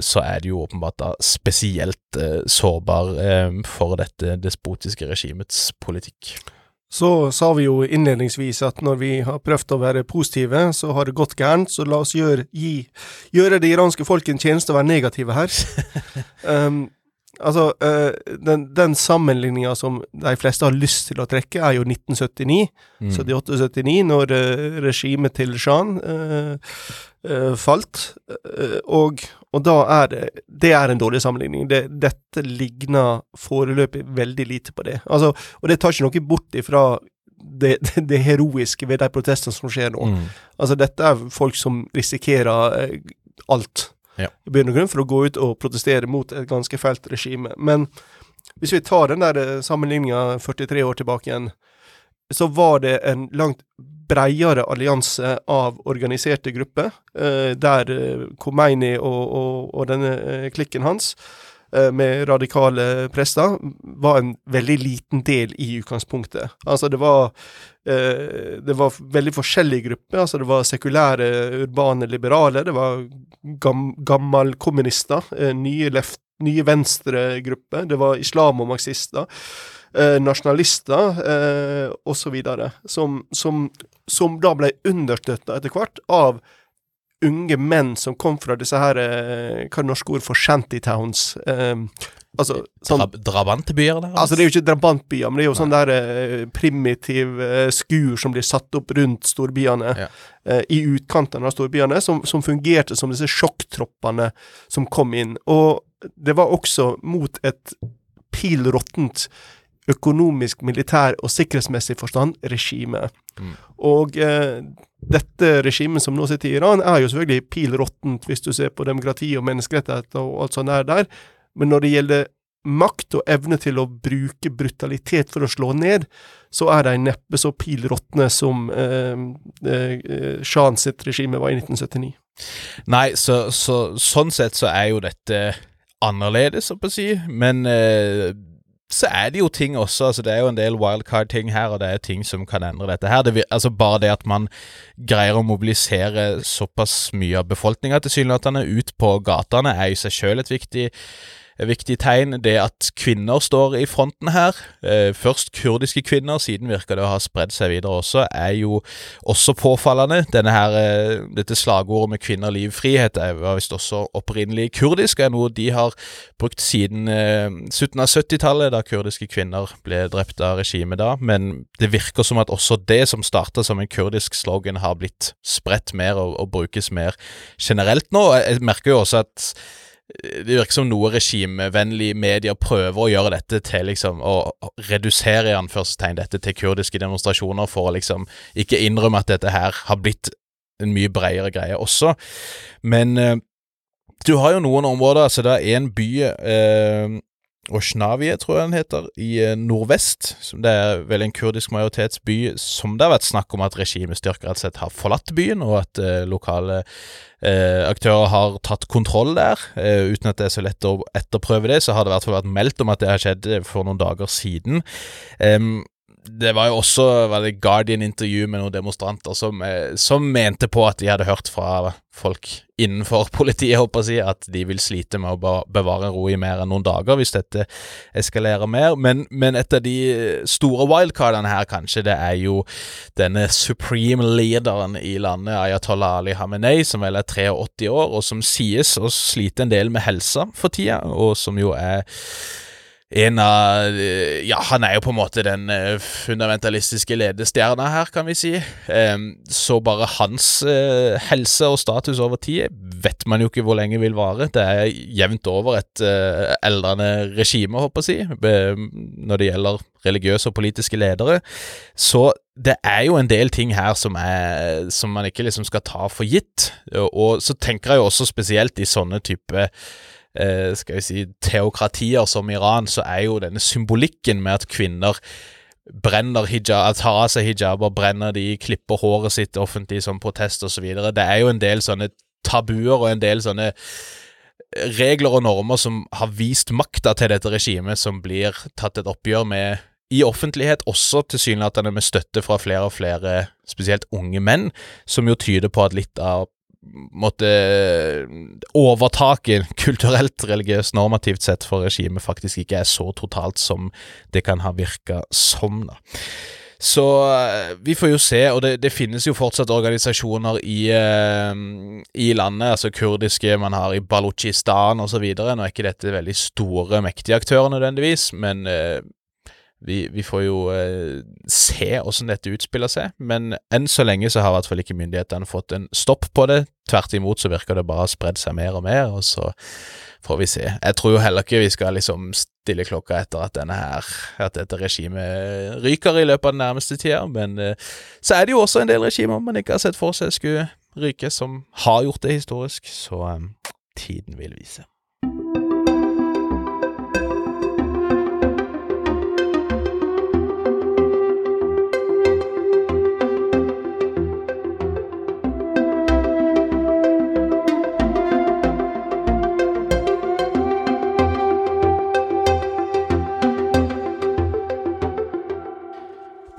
så er det jo åpenbart da spesielt eh, sårbar eh, for dette despotiske regimets politikk. Så sa vi jo innledningsvis at når vi har prøvd å være positive, så har det gått gærent, så la oss gjøre, gi, gjøre det iranske folk en tjeneste å være negative her. [LAUGHS] um, altså, øh, den, den sammenligninga som de fleste har lyst til å trekke, er jo 1979. Mm. 78-79, når øh, regimet til Shan øh, uh, falt. og, og da er det Det er en dårlig sammenligning. Det, dette ligner foreløpig veldig lite på det. Altså, og det tar ikke noe bort ifra det, det, [LAUGHS] det heroiske ved de protestene som skjer nå. Mm. Altså, dette er folk som risikerer eh, alt. Ja. I bunn og grunn for å gå ut og protestere mot et ganske fælt regime. Men hvis vi tar den der eh, sammenligninga 43 år tilbake igjen, så var det en langt bredere allianse av organiserte grupper, eh, der eh, Khomeini og, og, og, denne klikken hans med radikale prester var en veldig liten del i utgangspunktet. Altså det var eh, det var veldig forskjellige grupper. altså Det var sekulære, urbane liberale, det var gam, gammelkommunister, eh, nye, nye venstregrupper, det var islamomarxister eh, nasjonalister eh, osv., som, som, som da ble understøtta etter hvert av unge menn som kom fra disse her eh, Hva er norske ord for shantytowns? Eh, altså, sånn, Dra drabantbyer? Der, altså, det er jo ikke drabantbyer, men det er jo sånn der eh, primitiv eh, skur som blir satt opp rundt storbyene. Ja. Eh, I utkantene av storbyene, som, som, fungerte som disse sjokktroppene som kom inn. Og det var også mot et pil råttent økonomisk, militær og sikkerhetsmessig forstand regime. Mm. Og eh, dette regimet som nå sitter i Iran, er jo selvfølgelig pil råttent hvis du ser på demokrati og menneskerettigheter og alt sånt der, der. Men når det gjelder makt og evne til å bruke brutalitet for å slå ned, så er de neppe så pil råtne som eh, eh, Shahen sitt regime var i 1979. Nei, så, så, sånn sett så er jo dette annerledes, å si, men eh så er det jo ting også. altså Det er jo en del wildcard-ting her, og det er ting som kan endre dette her. Det, altså Bare det at man greier å mobilisere såpass mye av befolkninga tilsynelatende ut på gatene, er i seg sjøl et viktig viktig tegn. Det at kvinner står i fronten her, eh, først kurdiske kvinner, siden virker det å ha spredd seg videre også, er jo også påfallende. Her, eh, dette slagordet med kvinner, liv, frihet var visst også opprinnelig kurdisk, er noe de har brukt siden eh, slutten av 70-tallet, da kurdiske kvinner ble drept av regimet da, men det virker som at også det som starta som en kurdisk slogan, har blitt spredt mer og, og brukes mer generelt nå. Jeg merker jo også at det virker som noe regimevennlige medier prøver å gjøre dette til liksom Å redusere i anførselstegn dette til kurdiske demonstrasjoner for å liksom ikke innrømme at dette her har blitt en mye bredere greie også. Men eh, du har jo noen områder, altså det er en by eh, Oshnavie, tror jeg den heter, i eh, nordvest. Som det er vel en kurdisk majoritetsby som det har vært snakk om at regimestyrker rett og slett har forlatt byen, og at eh, lokale eh, aktører har tatt kontroll der. Eh, uten at det er så lett å etterprøve det, så har det i hvert fall vært meldt om at det har skjedd for noen dager siden. Um, det var jo også var Guardian-intervju med noen demonstranter som, eh, som, mente på at de hadde hørt fra folk innenfor [LAUGHS] politiet, håper jeg, at de vil slite med å bevare ro i mer enn noen dager hvis dette eskalerer mer. Men, men et av de store wildcardene her, kanskje, det er jo denne supreme leaderen i landet, Ayatollah Ali Hamenei, som vel er 83 år, og som sies å slite en del med helsa for tida, og som jo er en av Ja, han er jo på en måte den eh, fundamentalistiske ledestjerna her, kan vi si. Så bare hans eh, helse og status over tid vet man jo ikke hvor lenge vil vare. Det er jevnt over et eh, eldrende regime, håper jeg å si, når det gjelder religiøse og politiske ledere. Så det er jo en del ting her som, er, som man ikke liksom skal ta for gitt. Og så tenker jeg jo også spesielt i sånne type eh, skal vi si, teokratier som Iran, så er jo denne symbolikken med at kvinner brenner hijab, tar av seg hijaber, brenner de, klipper håret sitt offentlig som protest osv. Det er jo en del sånne tabuer og en del sånne regler og normer som har vist makta til dette regimet, som blir tatt et oppgjør med i offentlighet, også tilsynelatende med støtte fra flere og flere, spesielt unge menn, som jo tyder på at litt av måtte overtaket kulturelt, religiøst, normativt sett for regimet faktisk ikke er så totalt som det kan ha virka som. da. Så eh, vi får jo se, og det, det finnes jo fortsatt organisasjoner i, eh, i, landet, altså kurdiske man har i Balutsjistan osv. Nå er ikke dette veldig store, mektige aktører nødvendigvis, men uh, vi, vi, får jo eh, se åssen dette utspiller seg, men enn så lenge så har i hvert fall ikke myndighetene fått en stopp på det. Tvert imot så virker det bare å ha spredd seg mer og mer, og så får vi se. Jeg tror jo heller ikke vi skal liksom stille klokka etter at denne her, at dette regimet ryker i løpet av den nærmeste tida, men eh, så er det jo også en del regimer man ikke har sett for seg skulle ryke, som har gjort det historisk, så eh, tiden vil vise.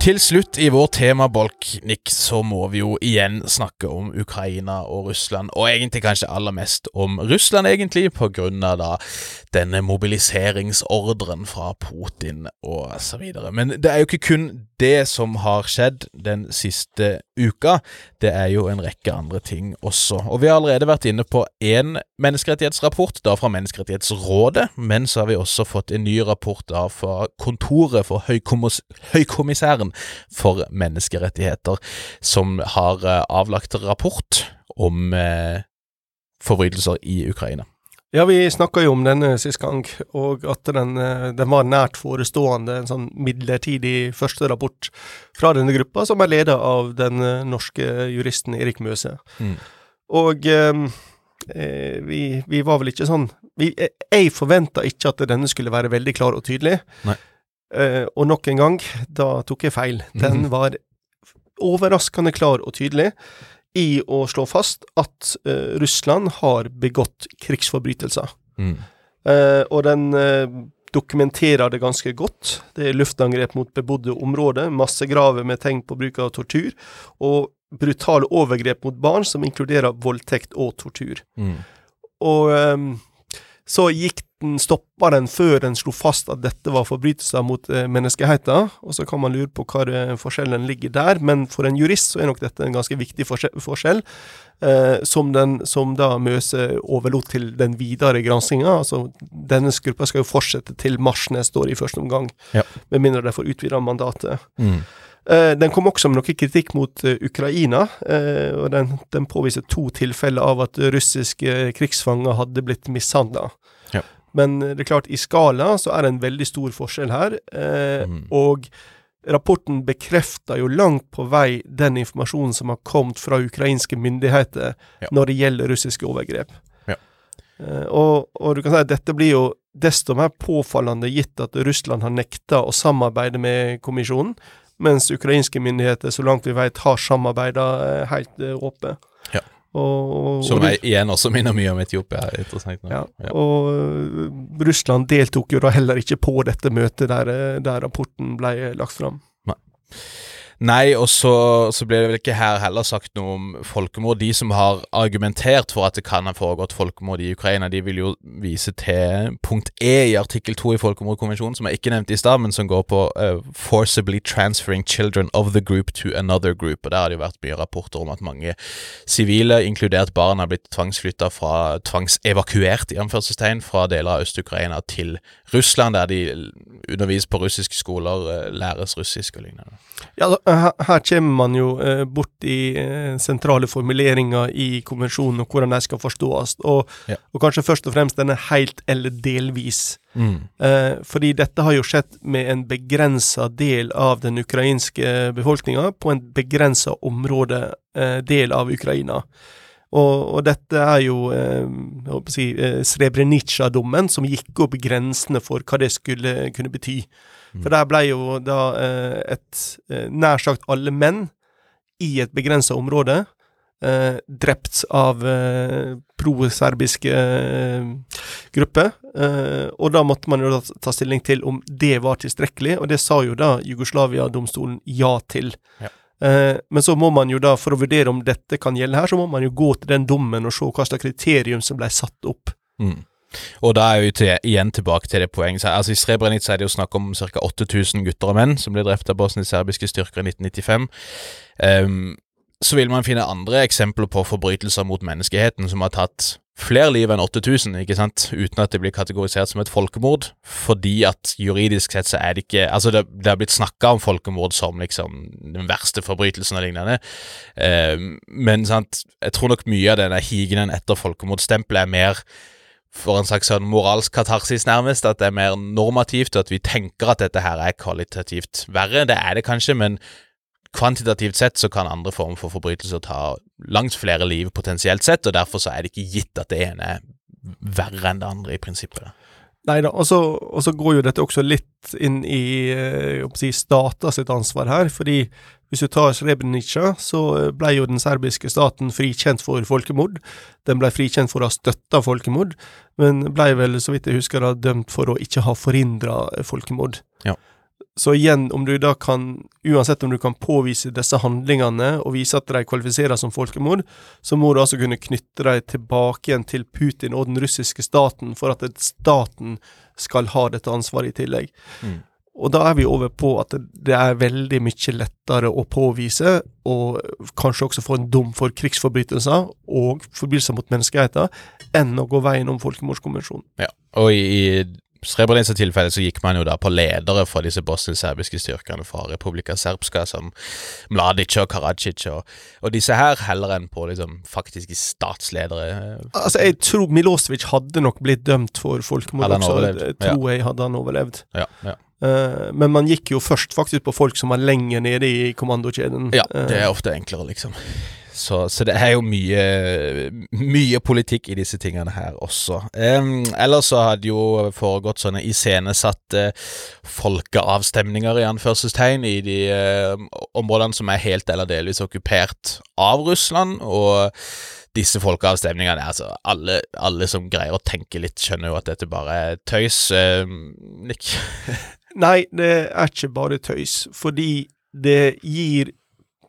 Til slutt i vår temabolk, Nick, så må vi jo igjen snakke om Ukraina og Russland, og egentlig kanskje aller mest om Russland, egentlig, på grunn av da denne mobiliseringsordren fra Putin og så videre. Men det er jo ikke kun det som har skjedd den siste uka, det er jo en rekke andre ting også. Og vi har allerede vært inne på én menneskerettighetsrapport, da fra Menneskerettighetsrådet, men så har vi også fått en ny rapport da fra Kontoret for Høykommissæren for menneskerettigheter, som har eh, avlagt rapport om eh, forbrytelser i Ukraina. Ja, vi snakka jo om denne sist gang, og at den, eh, den, var nært forestående. En sånn midlertidig første rapport fra denne gruppa, som er leda av den norske juristen Erik Møse. Mm. Og eh, vi, vi, var vel ikke sånn vi, Jeg forventa ikke at denne skulle være veldig klar og tydelig. Uh, og nok en gang, da tok jeg feil. Den mhm. var overraskende klar og tydelig i å slå fast at uh, Russland har begått krigsforbrytelser. Mm. Uh, og den dokumenterer det ganske godt. Det er luftangrep mot bebodde områder, massegraver med tegn på bruk av tortur, og brutale overgrep mot barn som inkluderer voldtekt og tortur. Mm. Og um, så gikk den, stoppa den før den slo fast at dette var forbrytelser mot eh, menneskeheten. Og så kan man lure på hva det, forskjellen ligger der, men for en jurist så er nok dette en ganske viktig forskjell. Eh, som, den, som da Møse overlot til den videre granskinga. Altså, denne gruppa skal jo fortsette til mars neste år i første omgang, ja. med mindre de får utvida mandatet. Mm. Uh, den kom også med noe kritikk mot Ukraina, og den, den, påviser to tilfeller av at russiske krigsfanger hadde blitt mishandla. Ja. Men det er klart, i skala så er det en veldig stor forskjell her. Mm. Og rapporten bekrefter jo langt på vei den informasjonen som har kommet fra ukrainske myndigheter ja. når det gjelder russiske overgrep. Eh, og, og du kan si at dette blir jo desto mer påfallende gitt at Russland har nekta å samarbeide med kommisjonen, mens ukrainske myndigheter, så langt vi vet, har samarbeida eh, helt eh, åpent. Og, og, Som jeg, igjen også minner mye om Etiopia. Ja, Ja. og øh, Russland deltok jo da heller ikke på dette møtet der, øh, der rapporten ble lagt fram. Nei, og så, så blir det vel ikke her heller sagt noe om folkemord. De som har argumentert for at det kan ha foregått folkemord i Ukraina, de vil jo vise til punkt E i artikkel 2 i folkemordkonvensjonen, som jeg ikke nevnte i stad, men som går på uh, 'forcibly transferring children of the group to another group'. Og Der har det jo vært mye rapporter om at mange sivile, inkludert barn, har blitt tvangsflytta fra tvangsevakuert i anførselstegn, fra deler av Øst-Ukraina til Russland, der de underviser på russiske skoler, eh, læres russisk og lignende. Ja, her, her kommer man jo eh, bort i eh, sentrale formuleringer i konvensjonen og hvordan de skal forstås, og, Ja. og kanskje først og fremst denne helt eller delvis. Mm. Eh, fordi dette har jo skjedd med en begrensa del av den ukrainske befolkninga på en begrensa område, eh, del av Ukraina. Og, og dette er jo eh, si, eh, Srebrenica-dommen som gikk opp grensene for hva det skulle kunne bety. For der ble jo da eh, et eh, nær sagt alle menn i et begrensa område eh, drept av eh, pro-serbiske eh, grupper. Eh, og da måtte man jo da ta stilling til om det var tilstrekkelig, og det sa jo da Jugoslavia-domstolen ja til. Ja. Eh, men så må man jo da, for å vurdere om dette kan gjelde her, så må man jo gå til den dommen og se hva slags kriterium som ble satt opp. Mm. Og da er vi til, igjen tilbake til det poenget. Altså I Srebrenica er det jo snakk om ca. 8000 gutter og menn som ble drept av bosnisk-serbiske styrker i 1995. Um, så vil man finne andre eksempler på forbrytelser mot menneskeheten som har tatt flere liv enn 8000, ikke sant, uten at det blir kategorisert som et folkemord, fordi at juridisk sett så er det ikke Altså, det, det har blitt snakka om folkemord som liksom den verste forbrytelsen og lignende, um, men sant, jeg tror nok mye av denne higenen etter folkemordstempelet er mer for en slags sånn moralsk katarsis, nærmest. At det er mer normativt, og at vi tenker at dette her er kvalitativt verre. Det er det kanskje, men kvantitativt sett så kan andre former for forbrytelser ta langt flere liv potensielt sett, og derfor så er det ikke gitt at det ene er verre enn det andre, i prinsippet. Nei da, og så går jo dette også litt inn i eh, si, stater sitt ansvar her. fordi hvis du tar Srebrenica, så ble jo den serbiske staten frikjent for folkemord. Den ble frikjent for å ha støtta folkemord, men ble vel, så vidt jeg husker, dømt for å ikke ha forhindra folkemord. Ja. Så igjen, om du da kan, uansett om du kan påvise disse handlingene og vise at de kvalifiserer som folkemord, så må du altså kunne knytte dem tilbake igjen til Putin og den russiske staten for at staten skal ha dette ansvaret i tillegg. Mm. Og da er vi over på at det- er veldig mye lettere å påvise, og kanskje også få en dom for krigsforbrytelser og forbrytelser mot menneskeheten, enn å gå veien om folkemordskonvensjonen. Ja, og i, i Srebrenica-tilfellet så gikk man jo da på ledere for disse bosnisk-serbiske styrkene fra Republika Serbska, som Mladic og Karadzic, og, og disse her, heller enn på liksom faktiske statsledere. Altså, jeg tror Milosevic hadde nok blitt dømt for folkemord også. Jeg tror jeg hadde han overlevd. Ja, ja. Eh, men man gikk jo først faktisk på folk som var lenger nede i kommandokjeden. ja Eh, det er ofte enklere, liksom. Så, så det er jo mye, mye politikk i disse tingene her også. Um, ellers så hadde jo foregått sånne iscenesatte folkeavstemninger, i anførselstegn, i de uh, områdene som er helt eller delvis okkupert av Russland. og disse folkeavstemningene altså alle, alle som greier å tenke litt, skjønner jo at dette bare er tøys. Uh, Nick? [LAUGHS] Nei, det er ikke bare tøys, fordi det gir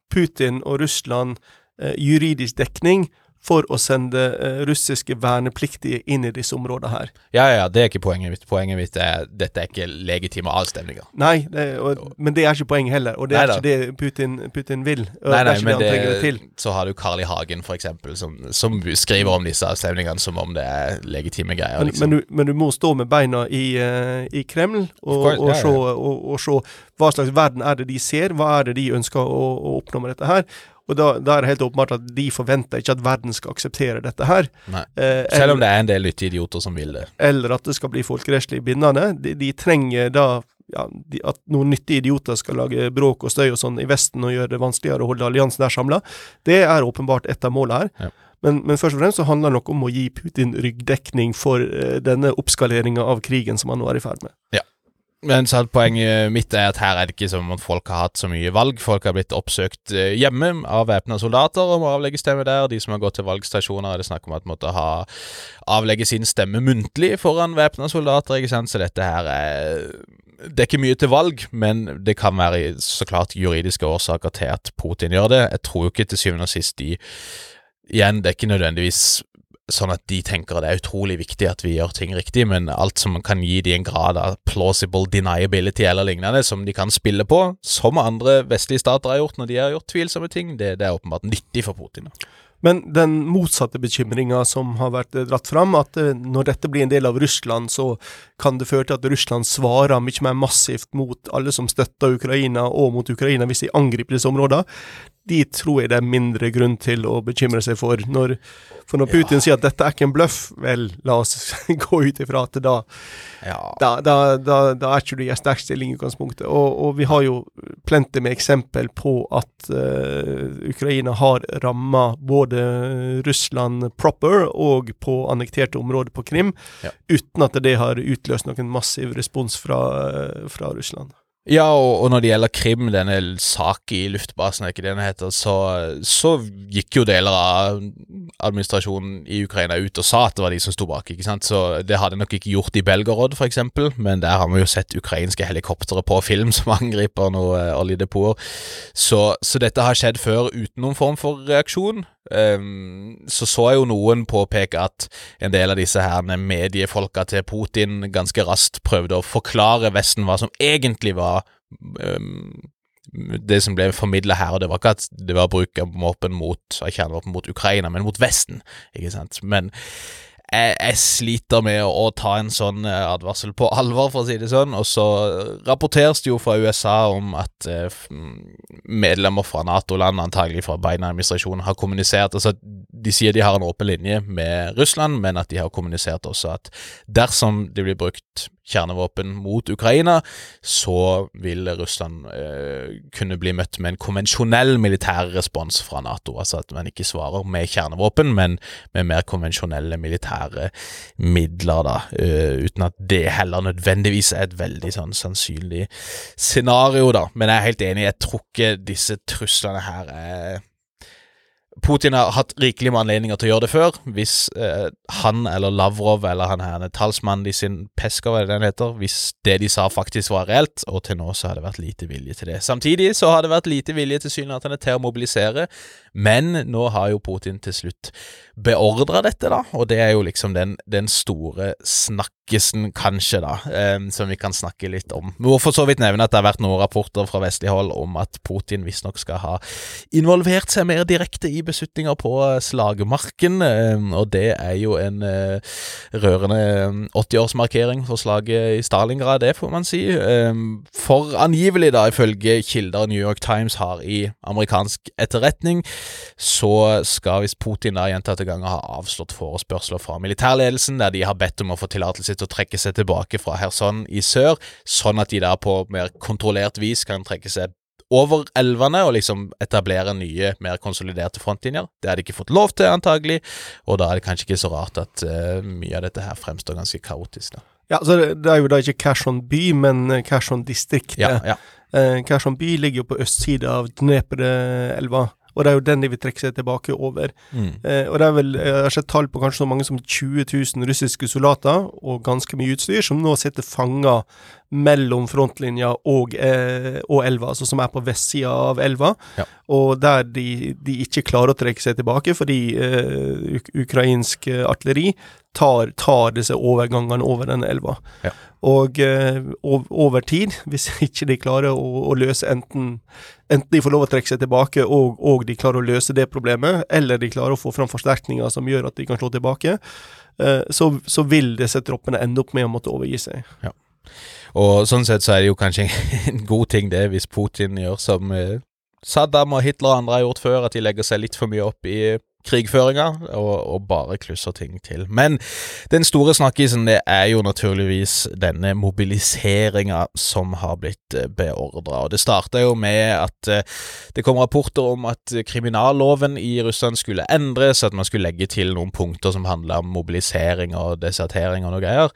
Putin og Russland eh, juridisk dekning for å sende eh, russiske vernepliktige inn i disse områdene her. Ja, ja, det er ikke poenget mitt. Poenget mitt er dette er ikke legitime avstemninger. Nei, det, og, men det er ikke poenget heller, og det er nei, ikke det Putin, Putin vil. Nei, det nei, ikke men det det så har du Carl I. Hagen, for eksempel, som, som skriver om disse avstemningene som om det er legitime greier. Men, liksom. men, du, men du må stå med beina i, eh, i Kreml og, course, og, ja, se, og se hva slags verden er det de ser, hva er det de ønsker å, å oppnå med dette her. Og da, da er det helt åpenbart at de forventer ikke at verden skal akseptere dette her. Eh, Selv om det er en del idioter som vil det. eller at det skal bli folkerettslig bindende. De, de trenger da ja, de, at noen nyttige idioter skal lage bråk og støy og sånn i Vesten og gjøre det vanskeligere å holde alliansen der samla. Det er åpenbart et av målene her. Ja. Men, men, først og fremst så handler det nok om å gi Putin ryggdekning for eh, denne oppskaleringa av krigen som han nå er i ferd med. Ja. Men så poenget mitt er at her er det ikke som om folk har hatt så mye valg. Folk har blitt oppsøkt eh, hjemme av væpna soldater og må avlegge stemme der. De som har gått til valgstasjoner, er det snakk om at måtte ha avlegge sin stemme muntlig foran væpna soldater. ikke sant? Så dette her er det er ikke mye til valg, men det kan være så klart juridiske årsaker til at Putin gjør det. Jeg tror jo ikke til syvende og sist de Igjen, det er ikke nødvendigvis sånn at de tenker det er utrolig viktig at vi gjør ting riktig, men alt som kan gi de en grad av plausible deniability eller lignende, som de kan spille på, som andre vestlige stater har gjort når de har gjort tvilsomme ting, det, det er åpenbart nyttig for Putin. Men den motsatte bekymringa som har vært dratt fram, at eh, når dette blir en del av Russland, så kan det føre til at Russland svarer mye mer massivt mot alle som støtter Ukraina, og mot Ukraina hvis de angriper disse områdene de tror jeg det er mindre grunn til å bekymre seg for. Når, for når Putin ja. sier at dette er ikke en bløff, vel, la oss [LAUGHS] gå ut ifra at da, ja. da, da, da, da, er ikke du i en sterk stilling i utgangspunktet. Og, og, vi har jo plenty med eksempel på at uh, Ukraina har ramma både Russland proper og på annekterte områder på Krim, ja. uten at det har utløst noen massiv respons fra, fra Russland. Ja, og, og, når det gjelder Krim, denne saken i luftbasen, er ikke det den heter, så, så, gikk jo deler av administrasjonen i Ukraina ut og sa at det var de som sto bak. ikke sant? Så Det hadde nok ikke gjort i Belgorod, f.eks., men der har vi jo sett ukrainske helikoptre på film som [LAUGHS] angriper noen eh, oljedepoter. Så, så dette har skjedd før uten noen form for reaksjon. Um, så så jeg jo noen påpeke at en del av disse her mediefolka til Putin ganske raskt prøvde å forklare Vesten hva som egentlig var um, det som ble formidla her, og det var ikke at det var bruk av våpen mot, kjernevåpen mot Ukraina, men mot Vesten, ikke sant. Men jeg, jeg, sliter med å, å, ta en sånn eh, advarsel på alvor, for å si det sånn. Og så rapporteres det jo fra USA om at eh, medlemmer fra Nato-land, antagelig fra Biden-administrasjonen, har kommunisert altså De sier de har en åpen linje med Russland, men at de har kommunisert også at dersom det blir brukt kjernevåpen mot Ukraina, så vil Russland eh, kunne bli møtt med en konvensjonell militær respons fra Nato. Altså at man ikke svarer med kjernevåpen, men med mer konvensjonelle militære midler, da. Eh, uten at det heller nødvendigvis er et veldig sånn sannsynlig scenario, da. Men jeg er helt enig, jeg tror ikke disse truslene her er Putin har hatt rikelig med anledninger til å gjøre det før. Hvis eh, han eller Lavrov eller han her talsmannen de sin Peskov, er det den heter, hvis det de sa faktisk var reelt, og til nå så har det vært lite vilje til det. Samtidig så har det vært lite vilje til tilsynelatende til å mobilisere, men nå har jo Putin til slutt beordra dette, da, og det er jo liksom den, den store snakkesen, kanskje, da, eh, som vi kan snakke litt om. Vi må for så vidt nevne at det har vært noen rapporter fra vestlig hold om at Putin visstnok skal ha involvert seg mer direkte i beslutninger på slagmarken, eh, og det er jo en eh, rørende 80-årsmarkering for slaget i Stalingrad, det får man si. Eh, for angivelig, da, ifølge kilder New York Times har i amerikansk etterretning, så skal hvis Putin da gjentatte ganger har avslått forespørsler fra militærledelsen, der de har bedt om å få tillatelse til å trekke seg tilbake fra Kherson i sør, sånn at de da på mer kontrollert vis kan trekke seg over elvene og liksom etablere nye, mer konsoliderte frontlinjer. Det har de ikke fått lov til, antagelig, og da er det kanskje ikke så rart at uh, mye av dette her fremstår ganske kaotisk. da. Ja, så det, er jo da ikke Kherson by, men Kherson-distriktet. Ja, ja. Eh, Kherson by ligger jo på østsida av Dnepr-elva. Og det er jo den de vil trekke seg tilbake over. Mm. Eh, og det er vel, Jeg har sett tall på kanskje så mange som 20 000 russiske soldater, og ganske mye utstyr, som nå sitter fanga mellom frontlinja og, eh, og, elva, altså som er på vestsida av elva. Ja. Og der de, de, ikke klarer å trekke seg tilbake fordi eh, ukrainsk artilleri tar, tar, disse overgangene over den elva. Ja. Og eh, over tid, hvis [LAUGHS] ikke de klarer å, å løse enten enten de får lov å trekke seg tilbake, og, og, de klarer å løse det problemet, eller de klarer å få fram forsterkninger som gjør at de kan slå tilbake, eh, så, så, vil disse troppene ende opp med å måtte overgi seg. Ja. Og sånn sett så er det jo kanskje [LAUGHS] en god ting det, hvis Putin gjør som eh, Saddam og Hitler og andre har gjort før, at de legger seg litt for mye opp i krigføringa, og, og, bare klusser ting til. Men den store snakkisen det er jo naturligvis denne mobiliseringa som har blitt eh, beordra. Det starta jo med at eh, det kom rapporter om at kriminalloven i Russland skulle endres, at man skulle legge til noen punkter som handla om mobilisering og desertering og noe greier.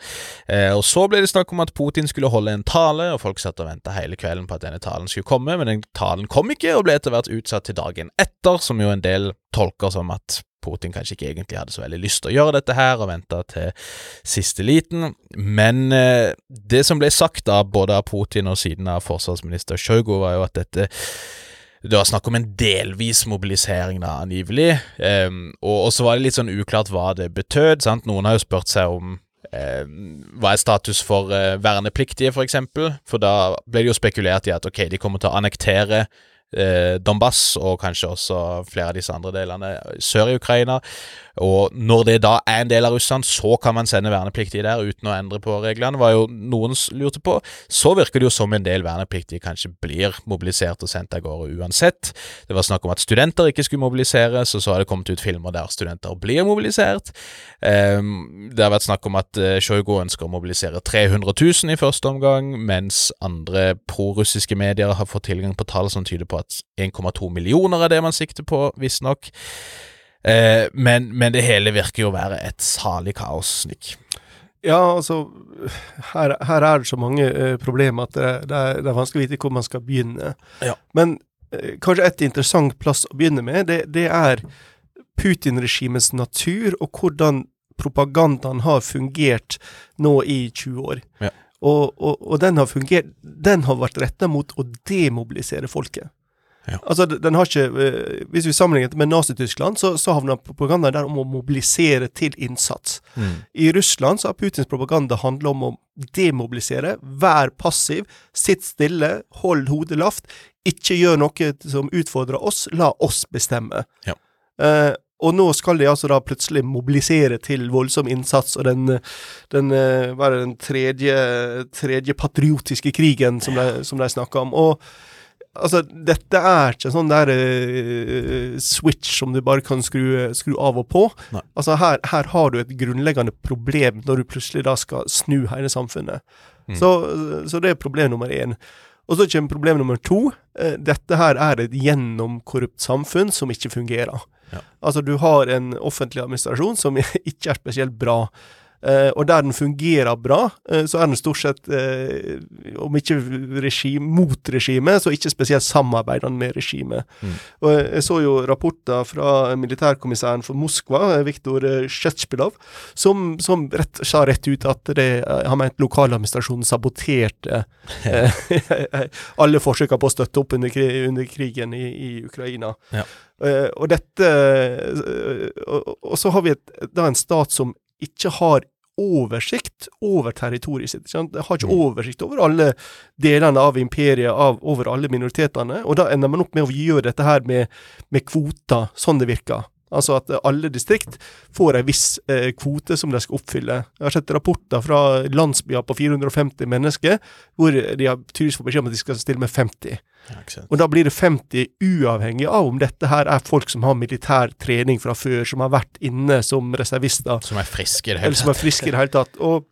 Eh, og så ble det snakk om at Putin skulle holde en tale, og folk satt og venta hele kvelden på at denne talen skulle komme, men den talen kom ikke, og ble etter hvert utsatt til dagen etter, som jo en del tolker som at Putin kanskje ikke egentlig hadde så veldig lyst til å gjøre dette her, og venta til siste liten. Men eh, det som ble sagt da, både av Putin og siden av forsvarsminister Sjojgu, var jo at dette det var snakk om en delvis mobilisering, da, angivelig. Eh, og, så var det litt sånn uklart hva det betød. sant? Noen har jo spurt seg om Eh, hva er status for eh, vernepliktige, f.eks.? For, eksempel? for da ble det jo spekulert i at ok, de kommer til å annektere eh, Donbass og kanskje også flere av disse andre delene sør i Ukraina. Og når det da er en del av Russland, så kan man sende vernepliktige der uten å endre på reglene, var jo noen lurte på. Så virker det jo som en del vernepliktige kanskje blir mobilisert og sendt av gårde uansett. Det var snakk om at studenter ikke skulle mobiliseres, og så har det kommet ut filmer der studenter blir mobilisert. Um, det har vært snakk om at uh, Sjojgo ønsker å mobilisere 300 000 i første omgang, mens andre prorussiske medier har fått tilgang på tall som tyder på at 1,2 millioner er det man sikter på, visstnok. Eh, men, men, det hele virker jo å være et salig kaos, Nick. Ja, altså Her, her er det så mange uh, problemer at det, det, er, det, er, vanskelig å vite hvor man skal begynne. Ja. Men uh, kanskje et interessant plass å begynne med, det, det er Putin-regimets natur, og hvordan propagandaen har fungert nå i 20 år. Ja. Og, og, og, den har fungert Den har vært retta mot å demobilisere folket. Ja. Altså, den har ikke uh, Hvis vi sammenligner med Nazi-Tyskland, så, så havner propagandaen der om å mobilisere til innsats. Mm. I Russland så har Putins propaganda handla om å demobilisere. Vær passiv, sitt stille, hold hodet lavt. Ikke gjør noe som utfordrer oss, la oss bestemme. Ja. Eh, og nå skal de altså da plutselig mobilisere til voldsom innsats, og den, den, det den tredje, tredje patriotiske krigen som de, som de snakker om. Og Altså, dette er ikke sånn der uh, switch som du bare kan skru, skru av og på. Nei. Altså, her, her, har du et grunnleggende problem når du plutselig da skal snu hele samfunnet. Mm. Så, så, det er problem nummer én. Og så kommer problem nummer to. Uh, dette her er et gjennomkorrupt samfunn som ikke fungerer. Ja. Altså, du har en offentlig administrasjon som [LAUGHS] ikke er spesielt bra. Uh, og der den fungerer bra, uh, så er den stort sett, uh, om ikke regime, mot regimet, så ikke spesielt samarbeidende med regimet. Mm. Og Jeg så jo rapporter fra militærkommissæren for Moskva, Viktor Sjetsjpilov, som, som rett, sa rett ut at det, han mente lokaladministrasjonen saboterte [LAUGHS] alle forsøkene på å støtte opp under, under krigen i, i Ukraina. Ja. og dette og, og, så har vi et, da en stat som ikke har oversikt over territoriet sitt. De har ikke mm. oversikt over alle delene av imperiet, av, over alle minoritetene. Og da ender man opp med å gjøre dette her med, med kvoter, sånn det virker. Altså at alle distrikt får en viss eh, kvote som de skal oppfylle. Jeg har sett rapporter fra landsbyer på 450 mennesker, hvor de har tydeligvis fått beskjed om at de skal stille med 50. Og da blir det 50 uavhengig av om dette her er folk som har militær trening fra før, som har vært inne som reservister. Som er friske i det hele tatt. Eller som er friske i det hele tatt. Og.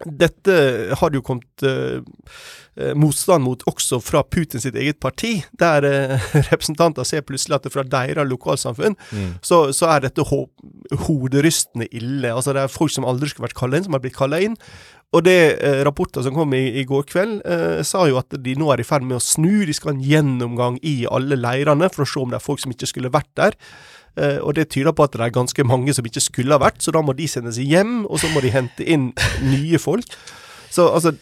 Dette har det jo kommet eh, motstand mot også fra Putin sitt eget parti, der eh, [LAUGHS] representanter ser plutselig at det fra deres lokalsamfunn mm. så, så, er dette ho hoderystende ille. Altså Det er folk som aldri skulle vært kalla inn, som har blitt kalla inn. Og det eh, rapporter som kom i, i går kveld, sa jo at de nå er i ferd med å snu. De skal ha en gjennomgang i alle leirene for å se om det er folk som ikke skulle vært der. Uh, og det tyder på at det er ganske mange som ikke skulle ha vært, så da må de sendes hjem, og så må de hente inn nye folk. Så altså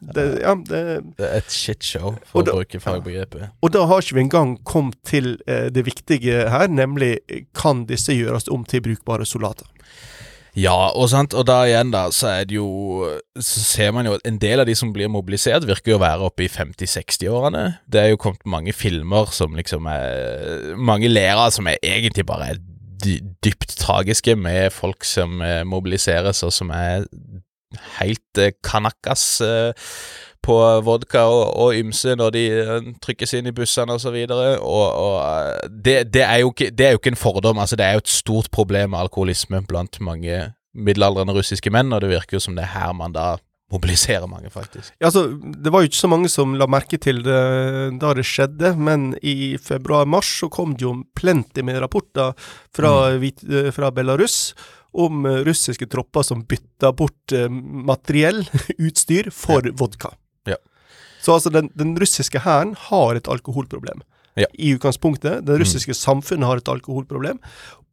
det, ja, det, det er et shitshow, for da, å bruke fagbegrepet. Og da har ikke vi engang kommet til uh, det viktige her, nemlig kan disse gjøres om til brukbare soldater? Ja, og, sant, og da igjen, da, så er det jo Så ser man jo at en del av de som blir mobilisert, virker jo å være oppe i 50-60-årene. Det er jo kommet mange filmer som liksom er Mange lærere som er egentlig bare er dypt tragiske, med folk som eh, mobiliseres, og som er helt eh, kanakas eh, på vodka og, og ymse når de uh, trykkes inn i bussene osv. Og, så og, og uh, det, det, er ikke, det er jo ikke en fordom. altså Det er jo et stort problem med alkoholisme blant mange middelaldrende russiske menn, og det virker jo som det er her man da mobiliserer mange, faktisk. Ja, altså, Det var jo ikke så mange som la merke til det da det skjedde, men i februar-mars så kom det jo plenty med rapporter fra, mm. fra Belarus om russiske tropper som bytta bort materiell, [LAUGHS] utstyr, for ja. vodka. Så altså, den, den russiske hæren har et alkoholproblem. Ja. I utgangspunktet. Det russiske mm. samfunnet har et alkoholproblem.